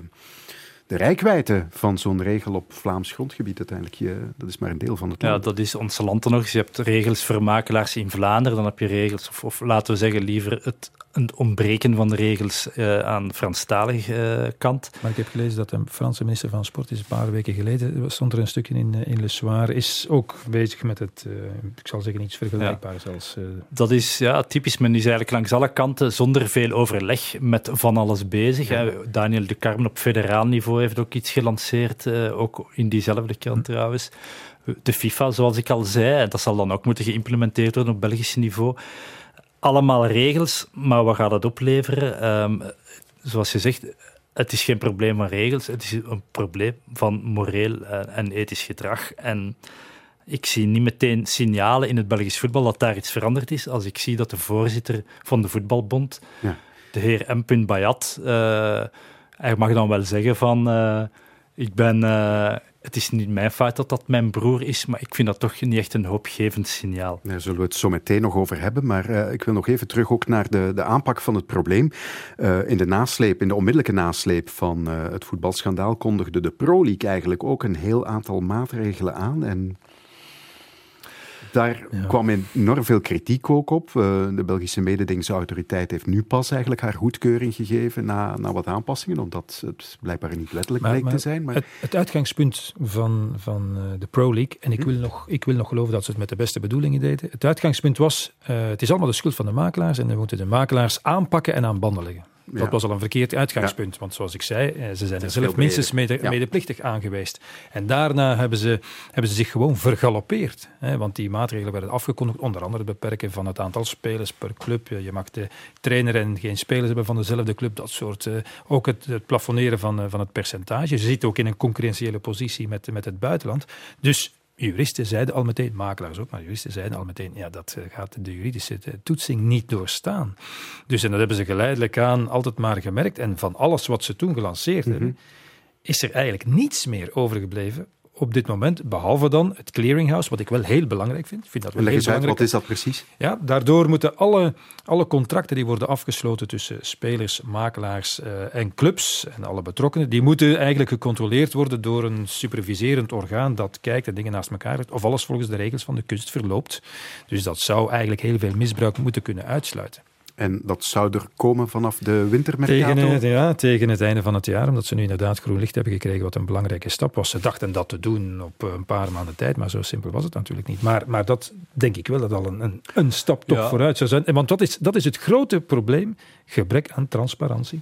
de rijkwijde van zo'n regel op Vlaams grondgebied uiteindelijk? Je, dat is maar een deel van het land. Ja, dat is ons land nog. Je hebt regels voor makelaars in Vlaanderen, dan heb je regels, of, of laten we zeggen liever het een ontbreken van de regels uh, aan Franstalige uh, kant. Maar ik heb gelezen dat de Franse minister van Sport is een paar weken geleden, stond er een stukje in, eh, in Le Soir, is ook bezig met het, uh, ik zal zeggen, iets vergelijkbaars ja. als... Dat is ja, typisch, men is eigenlijk langs alle kanten zonder veel overleg met van alles bezig. Ja. Daniel de Carmen op federaal niveau heeft ook iets gelanceerd, ook in diezelfde krant hm. trouwens. De FIFA, zoals ik al zei, dat zal dan ook moeten geïmplementeerd worden op Belgisch niveau allemaal regels, maar wat gaat het opleveren? Um, zoals je zegt, het is geen probleem van regels, het is een probleem van moreel eh, en ethisch gedrag. En ik zie niet meteen signalen in het Belgisch voetbal dat daar iets veranderd is. Als ik zie dat de voorzitter van de voetbalbond, ja. de heer M. Bayat, uh, hij mag dan wel zeggen van... Uh, ik ben het is niet mijn fout dat dat mijn broer is, maar ik vind dat toch niet echt een hoopgevend signaal. Daar zullen we het zo meteen nog over hebben, maar uh, ik wil nog even terug ook naar de, de aanpak van het probleem. Uh, in de nasleep, in de onmiddellijke nasleep van uh, het voetbalschandaal kondigde de Pro League eigenlijk ook een heel aantal maatregelen aan en daar kwam enorm veel kritiek ook op. Uh, de Belgische mededingingsautoriteit heeft nu pas eigenlijk haar goedkeuring gegeven na, na wat aanpassingen, omdat het blijkbaar niet letterlijk maar, bleek te zijn. Maar... Het, het, uitgangspunt van, van uh, de Pro League, en ik hm? wil, nog, ik wil nog geloven dat ze het met de beste bedoelingen deden, het uitgangspunt was, uh, het is allemaal de schuld van de makelaars en we moeten de makelaars aanpakken en aan banden leggen. Dat was al een verkeerd uitgangspunt, want zoals ik zei, eh, ze zijn er zelf minstens mede, medeplichtig aan geweest. En daarna hebben ze, hebben ze zich gewoon vergalopeerd. Hè, want die maatregelen werden afgekondigd, onder andere het beperken van het aantal spelers per club. Je mag de trainer en geen spelers hebben van dezelfde club, dat soort. Uh, ook het, het plafonneren van, uh, van het percentage. Je zit ook in een concurrentiële positie met, met het buitenland. Dus Juristen zeiden al meteen, makelaars ook, maar juristen zeiden al meteen, ja, dat eh, gaat de juridische eh, toetsing niet doorstaan. Dus en dat hebben ze geleidelijk aan altijd maar gemerkt. En van alles wat ze toen gelanceerd hebben, mhm. is er eigenlijk niets meer overgebleven op dit moment, behalve dan het clearinghouse, wat ik wel heel belangrijk vind. vind dat wel heel belangrijk. wat is dat precies? Ja, daardoor moeten alle, alle contracten die worden afgesloten tussen spelers, makelaars uh, en clubs en alle betrokkenen, die moeten eigenlijk gecontroleerd worden door een superviserend orgaan dat kijkt en dingen naast elkaar of alles volgens de regels van de kunst verloopt. Dus dat zou eigenlijk heel veel misbruik moeten kunnen uitsluiten. En dat zou er komen vanaf de wintermercato? Tegen, het, ja, tegen het einde van het jaar, omdat ze nu inderdaad groen licht hebben gekregen, wat een belangrijke stap was. Ze dachten dat te doen op een paar maanden tijd, maar zo simpel was het natuurlijk niet. Maar, maar dat denk ik wel dat al een, een, een stap toch vooruit zou zijn. Want dat is, dat is het grote probleem, gebrek aan transparantie.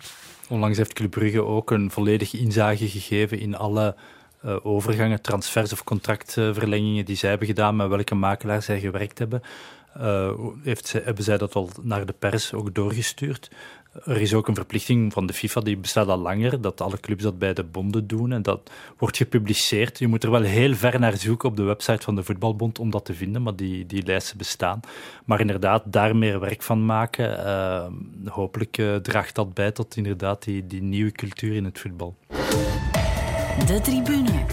Onlangs heeft Club Brugge ook een volledige inzage gegeven in alle uh, overgangen, transfers of contractverlengingen die zij hebben gedaan, met welke makelaar zij gewerkt hebben. Uh, heeft, hebben zij dat al naar de pers ook doorgestuurd. Er is ook een verplichting van de FIFA, die bestaat al langer, dat alle clubs dat bij de bonden doen. En dat wordt gepubliceerd. Je moet er wel heel ver naar zoeken op de website van de Voetbalbond om dat te vinden, maar die, die lijsten bestaan. Maar inderdaad, daar meer werk van maken. Uh, hopelijk uh, draagt dat bij tot inderdaad die, die nieuwe cultuur in het voetbal. De tribune.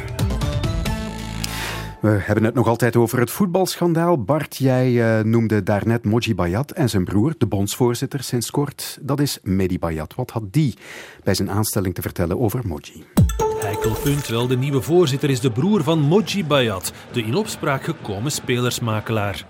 We hebben het nog altijd over het voetbalschandaal. Bart, jij uh, noemde daarnet Moji Bayat en zijn broer, de bondsvoorzitter sinds kort. Dat is Mehdi Bayat. Wat had die bij zijn aanstelling te vertellen over Moji? Heikelpunt, wel de nieuwe voorzitter is de broer van Moji Bayat, de in opspraak gekomen spelersmakelaar.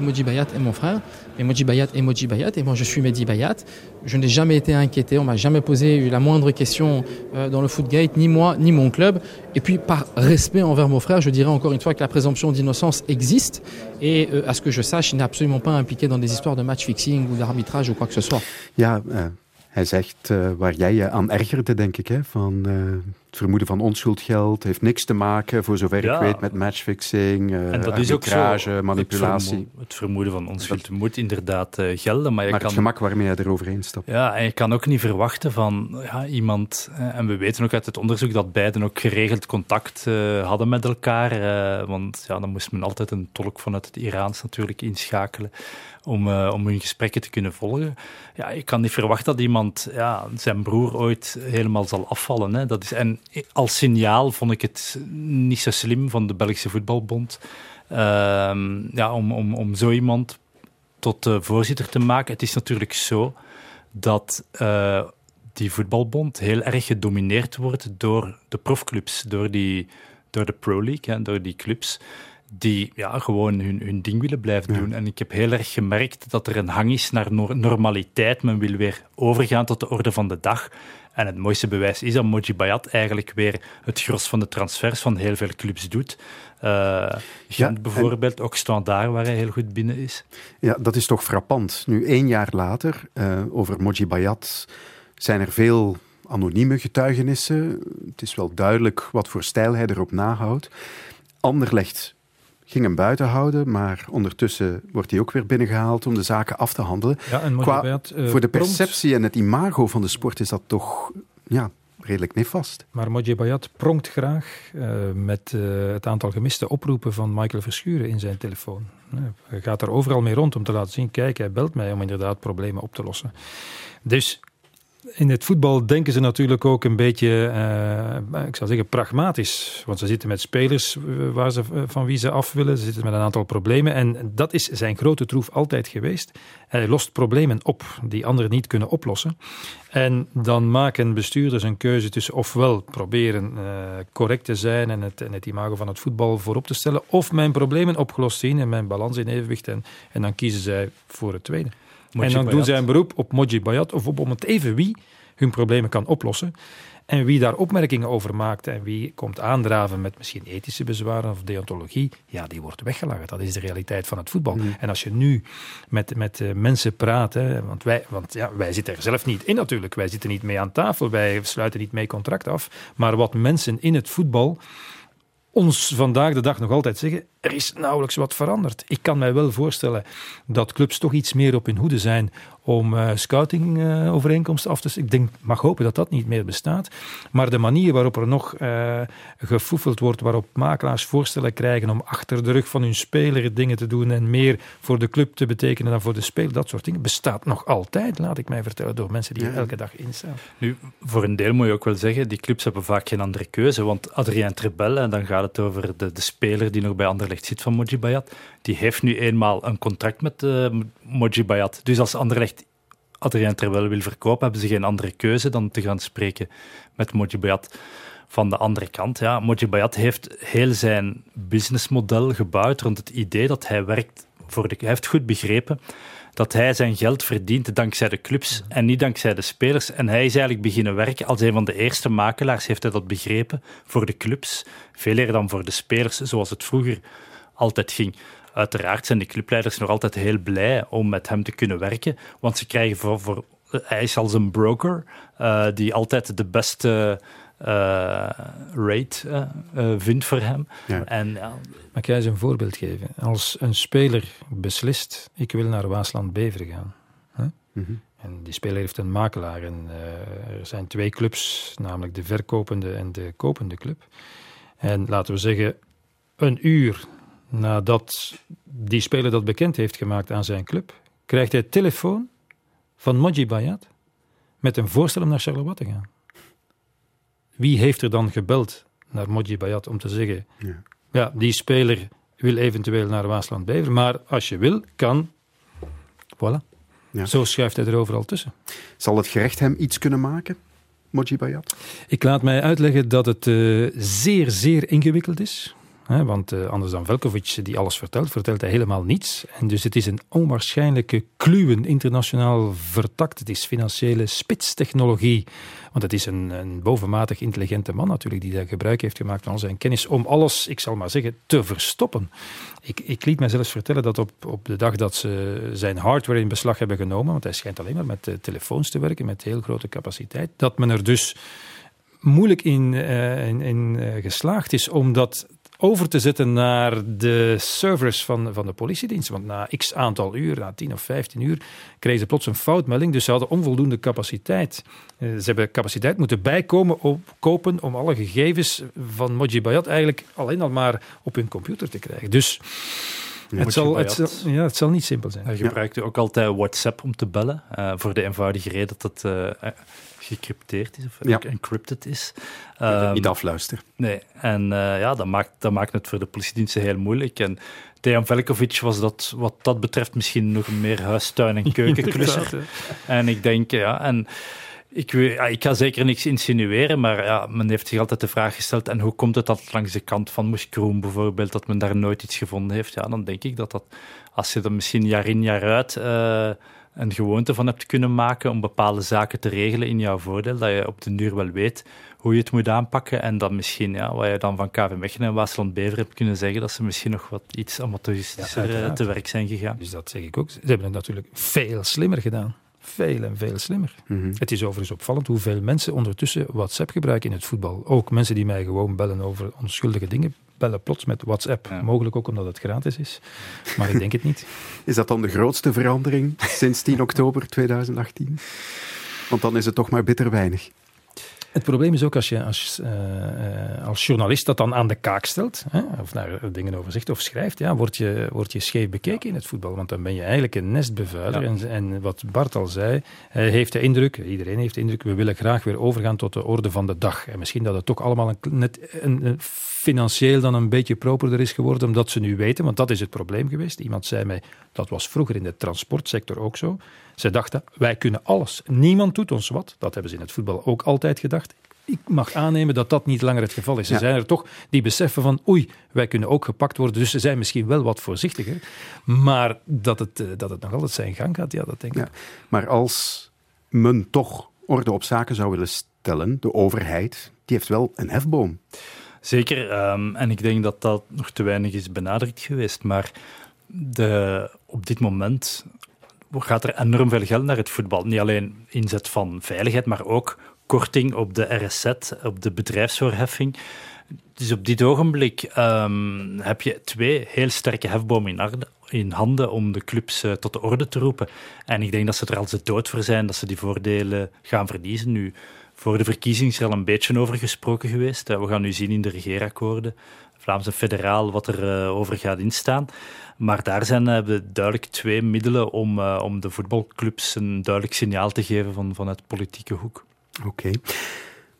Moji Bayat est mon frère, et Moji Bayat est Moji Bayat, et moi je suis Mehdi Bayat. Je n'ai jamais été inquiété, on m'a jamais posé la moindre question euh, dans le Footgate, ni moi, ni mon club. Et puis par respect envers mon frère, je dirais encore une fois que la présomption d'innocence existe, et euh, à ce que je sache, il n'est absolument pas impliqué dans des histoires de match fixing ou d'arbitrage ou quoi que ce soit. Hij zegt uh, waar jij je aan ergerde, denk ik, hè, van uh, het vermoeden van onschuldgeld heeft niks te maken, voor zover ja. ik weet, met matchfixing, uh, en dat is ook zo, manipulatie. Het, vermo het, vermoeden van onschuld dat, moet inderdaad gelden. Maar, je maar kan, het gemak waarmee je eroverheen stapt. Ja, en je kan ook niet verwachten van ja, iemand... En we weten ook uit het onderzoek dat beiden ook geregeld contact hadden met elkaar. want ja, dan moest men altijd een tolk vanuit het Iraans natuurlijk inschakelen om, uh, om hun gesprekken te kunnen volgen. Ja, je kan niet verwachten dat iemand ja, zijn broer ooit helemaal zal afvallen. Hè. Dat is, en als signaal vond ik het niet zo slim van de Belgische Voetbalbond uh, ja, om, om, om zo iemand tot voorzitter te maken. Het is natuurlijk zo dat uh, die voetbalbond heel erg gedomineerd wordt door de profclubs, door, die, door de Pro League, hè, door die clubs die ja, gewoon hun, hun ding willen blijven doen. En ik heb heel erg gemerkt dat er een hang is naar normaliteit. Men wil weer overgaan tot de orde van de dag. En het mooiste bewijs is dat Moji Bayat eigenlijk weer het gros van de transfers van heel veel clubs doet. Uh, Gent ja, bijvoorbeeld, en... ook Standaard, waar hij heel goed binnen is. Ja, dat is toch frappant. Nu, één jaar later, uh, over Moji Bayat zijn er veel anonieme getuigenissen. Het is wel duidelijk wat voor stijl hij erop nahoudt. Anderlecht ging hem buiten houden, maar ondertussen wordt hij ook weer binnengehaald om de zaken af te handelen. Ja, en Qua, uh, voor de perceptie en het imago van de sport is dat toch ja, redelijk nefast. Maar Moji Bayat pronkt graag uh, met uh, het aantal gemiste oproepen van Michael Verschuren in zijn telefoon. Hij gaat er overal mee rond om te laten zien, kijk, hij belt mij om inderdaad problemen op te lossen. Dus in het voetbal denken ze natuurlijk ook een beetje, uh, ik zou zeggen, pragmatisch. Want ze zitten met spelers eh, waar ze, eh, van wie ze af willen. Ze zitten met een aantal problemen. En dat is zijn grote troef altijd geweest. Hij lost problemen op die anderen niet kunnen oplossen. En dan maken bestuurders een keuze tussen ofwel proberen correct te zijn en het, en het imago van het voetbal voorop te stellen, of mijn problemen opgelost zien en mijn balans in evenwicht. En, en dan kiezen zij voor het tweede. Moji en dan Bayat. doen zij een beroep op Moji Bayat of op om het even wie hun problemen kan oplossen. En wie daar opmerkingen over maakt en wie komt aandraven met misschien ethische bezwaren of deontologie, ja, die wordt weggelachen. Dat is de realiteit van het voetbal. Mm. En als je nu met, met uh, mensen praat, hè, want, wij, want ja, wij zitten er zelf niet in natuurlijk, wij zitten niet mee aan tafel, wij sluiten niet mee contract af, maar wat mensen in het voetbal ons vandaag de dag nog altijd zeggen, er is nauwelijks wat veranderd. Ik kan mij wel voorstellen dat clubs toch iets meer op hun hoede zijn om uh, scouting-overeenkomsten uh, af te Ik denk, mag hopen dat dat niet meer bestaat. Maar de manier waarop er nog uh, gefoefeld wordt, waarop makelaars voorstellen krijgen om achter de rug van hun speler dingen te doen en meer voor de club te betekenen dan voor de speler, dat soort dingen, bestaat nog altijd, laat ik mij vertellen, door mensen die ja. er elke dag in staan. Nu, voor een deel moet je ook wel zeggen, die clubs hebben vaak geen andere keuze, want Adrien Trebel, en dan gaat het over de, de speler die nog bij Anderlecht zit van Moji Bayat, die heeft nu eenmaal een contract met uh, Moji Bayat. Dus als Anderlecht Adrien Terwel wil verkopen, hebben ze geen andere keuze dan te gaan spreken met Moji Bayat. Van de andere kant, ja, Moji Bayat heeft heel zijn businessmodel gebouwd rond het idee dat hij werkt voor de... Hij heeft goed begrepen dat hij zijn geld verdient dankzij de clubs en niet dankzij de spelers. En hij is eigenlijk beginnen werken als een van de eerste makelaars, heeft hij dat begrepen, voor de clubs. Veel eerder dan voor de spelers, zoals het vroeger altijd ging. Uiteraard zijn de clubleiders nog altijd heel blij om met hem te kunnen werken, want ze krijgen voor, voor hij is als een broker uh, die altijd de beste rate uh, vindt voor hem. Ja. En, Mag jij eens een voorbeeld geven? Als een speler beslist, ik wil naar Waasland Bever gaan. Huh? Mm -hmm. En die speler heeft een makelaar. En er zijn twee clubs, namelijk de verkopende en de kopende club. En laten we zeggen, een uur nadat die speler dat bekend heeft gemaakt aan zijn club, krijgt hij telefoon van Moji Bayat met een voorstel om naar Charleroi te gaan. Wie heeft er dan gebeld naar Moji Bayat om te zeggen: ja, ja die speler wil eventueel naar Waasland Bever, maar als je wil, kan. Voilà. Ja. Zo schuift hij er overal tussen. Zal het gerecht hem iets kunnen maken? Moji Bayat? Ik laat mij uitleggen dat het uh, zeer, zeer ingewikkeld is. Want uh, anders dan Velkovic, die alles vertelt, vertelt hij helemaal niets. En dus het is een onwaarschijnlijke kluwen, internationaal vertakt. Het is financiële spitstechnologie. Want het is een, een bovenmatig intelligente man natuurlijk, die daar gebruik heeft gemaakt van zijn kennis om alles, ik zal maar zeggen, te verstoppen. Ik, ik liet mij zelfs vertellen dat op, op de dag dat ze zijn hardware in beslag hebben genomen, want hij schijnt alleen maar met uh, telefoons te werken, met heel grote capaciteit, dat men er dus moeilijk in, uh, in, geslaagd is om dat over te zetten naar de servers van, van de politiedienst. Want na x aantal uur, na 10 of 15 uur, kregen ze plots een foutmelding. Dus ze hadden onvoldoende capaciteit. Uh, ze hebben capaciteit moeten bijkomen op, kopen om alle gegevens van Moji Bayat eigenlijk alleen al maar op hun computer te krijgen. Dus... Het zal, het, zal, ja, het zal niet simpel zijn. Hij gebruikte ja. ook altijd WhatsApp om te bellen. Uh, voor de eenvoudige reden dat het uh, gecrypteerd is of ja. encrypted is. Um, niet afluisteren. Nee, en uh, ja, dat maakt, dat maakt het voor de politiediensten heel moeilijk. En Dejan Velkovic was dat wat dat betreft misschien nog meer huistuin- en keukenklusser. en ik denk, ja, en ik, ja, ik ga zeker niks insinueren, maar ja, men heeft zich altijd de vraag gesteld: en hoe komt het dat langs de kant van Moeskroen bijvoorbeeld, dat men daar nooit iets gevonden heeft? Ja, dan denk ik dat dat, als je dat misschien jaar in jaar uit uh, een gewoonte van hebt kunnen maken om bepaalde zaken te regelen in jouw voordeel, dat je op de duur wel weet hoe je het moet aanpakken en dat misschien, ja, wat je dan van KV Mechelen en Waasland Bever hebt kunnen zeggen, dat ze misschien nog wat iets amateuristischer ja, te werk zijn gegaan. Dus dat zeg ik ook. Ze hebben het natuurlijk veel slimmer gedaan. Veel en veel slimmer. Mm -hmm. Het is overigens opvallend hoeveel mensen ondertussen WhatsApp gebruiken in het voetbal. Ook mensen die mij gewoon bellen over onschuldige dingen, bellen plots met WhatsApp. Ja. Mogelijk ook omdat het gratis is, maar ik denk het niet. Is dat dan de grootste verandering sinds 10 oktober 2018? Want dan is het toch maar bitter weinig. Het probleem is ook als je als, uh, als journalist dat dan aan de kaak stelt, hè, of daar dingen over zegt of schrijft, ja, word, je, word je scheef bekeken in het voetbal. Want dan ben je eigenlijk een nestbevuiler. Ja. En, en, wat Bart al zei, hij heeft de indruk, iedereen heeft de indruk, we willen graag weer overgaan tot de orde van de dag. En misschien dat het toch allemaal een, net een, een financieel dan een beetje properder is geworden, omdat ze nu weten, want dat is het probleem geweest. Iemand zei mij, dat was vroeger in de transportsector ook zo. Ze dachten, wij kunnen alles. Niemand doet ons wat. Dat hebben ze in het voetbal ook altijd gedacht. Ik mag aannemen dat dat niet langer het geval is. Er ja. zijn er toch die beseffen van, oei, wij kunnen ook gepakt worden. Dus ze zijn misschien wel wat voorzichtiger. Maar dat het, dat het nog altijd zijn gang gaat, ja, dat denk ik. Ja. Maar als men toch orde op zaken zou willen stellen, de overheid, die heeft wel een hefboom. Zeker, um, en ik denk dat dat nog te weinig is benadrukt geweest. Maar de, op dit moment gaat er enorm veel geld naar het voetbal. Niet alleen inzet van veiligheid, maar ook korting op de RSZ, op de bedrijfsvoorheffing. Dus op dit ogenblik um, heb je twee heel sterke hefbomen in, in handen om de clubs uh, tot de orde te roepen. En ik denk dat ze er als de dood voor zijn dat ze die voordelen gaan verliezen nu. Voor de verkiezingen is er al een beetje over gesproken geweest. We gaan nu zien in de regeerakkoorden, Vlaamse federaal, wat er uh, over gaat instaan. Maar daar zijn uh, duidelijk twee middelen om, uh, om de voetbalclubs een duidelijk signaal te geven van, vanuit politieke hoek. Oké.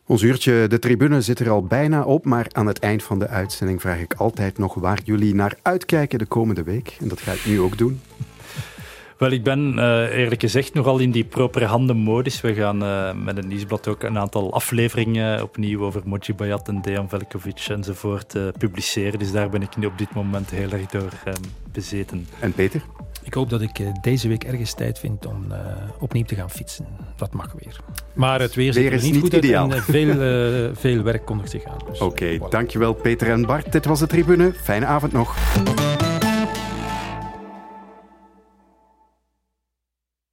Ons uurtje de tribune zit er al bijna op, maar aan het eind van de uitzending vraag ik altijd nog waar jullie naar uitkijken de komende week. En dat ga ik nu ook doen. Wel, ik ben uh, eerlijk gezegd nogal in die propere handen-modus. We gaan uh, met het nieuwsblad ook een aantal afleveringen opnieuw over Moji Bayat en Dejan Velkovic enzovoort uh, publiceren. Dus daar ben ik nu op dit moment heel erg door bezeten. En Peter? Ik hoop dat ik deze week ergens tijd vind om opnieuw te gaan fietsen. Dat mag weer. Maar het weer, weer is niet, niet goed ideaal. en veel, veel werk kondigt zich aan. Dus, Oké, okay, voilà. dankjewel Peter en Bart. Dit was de Tribune. Fijne avond nog.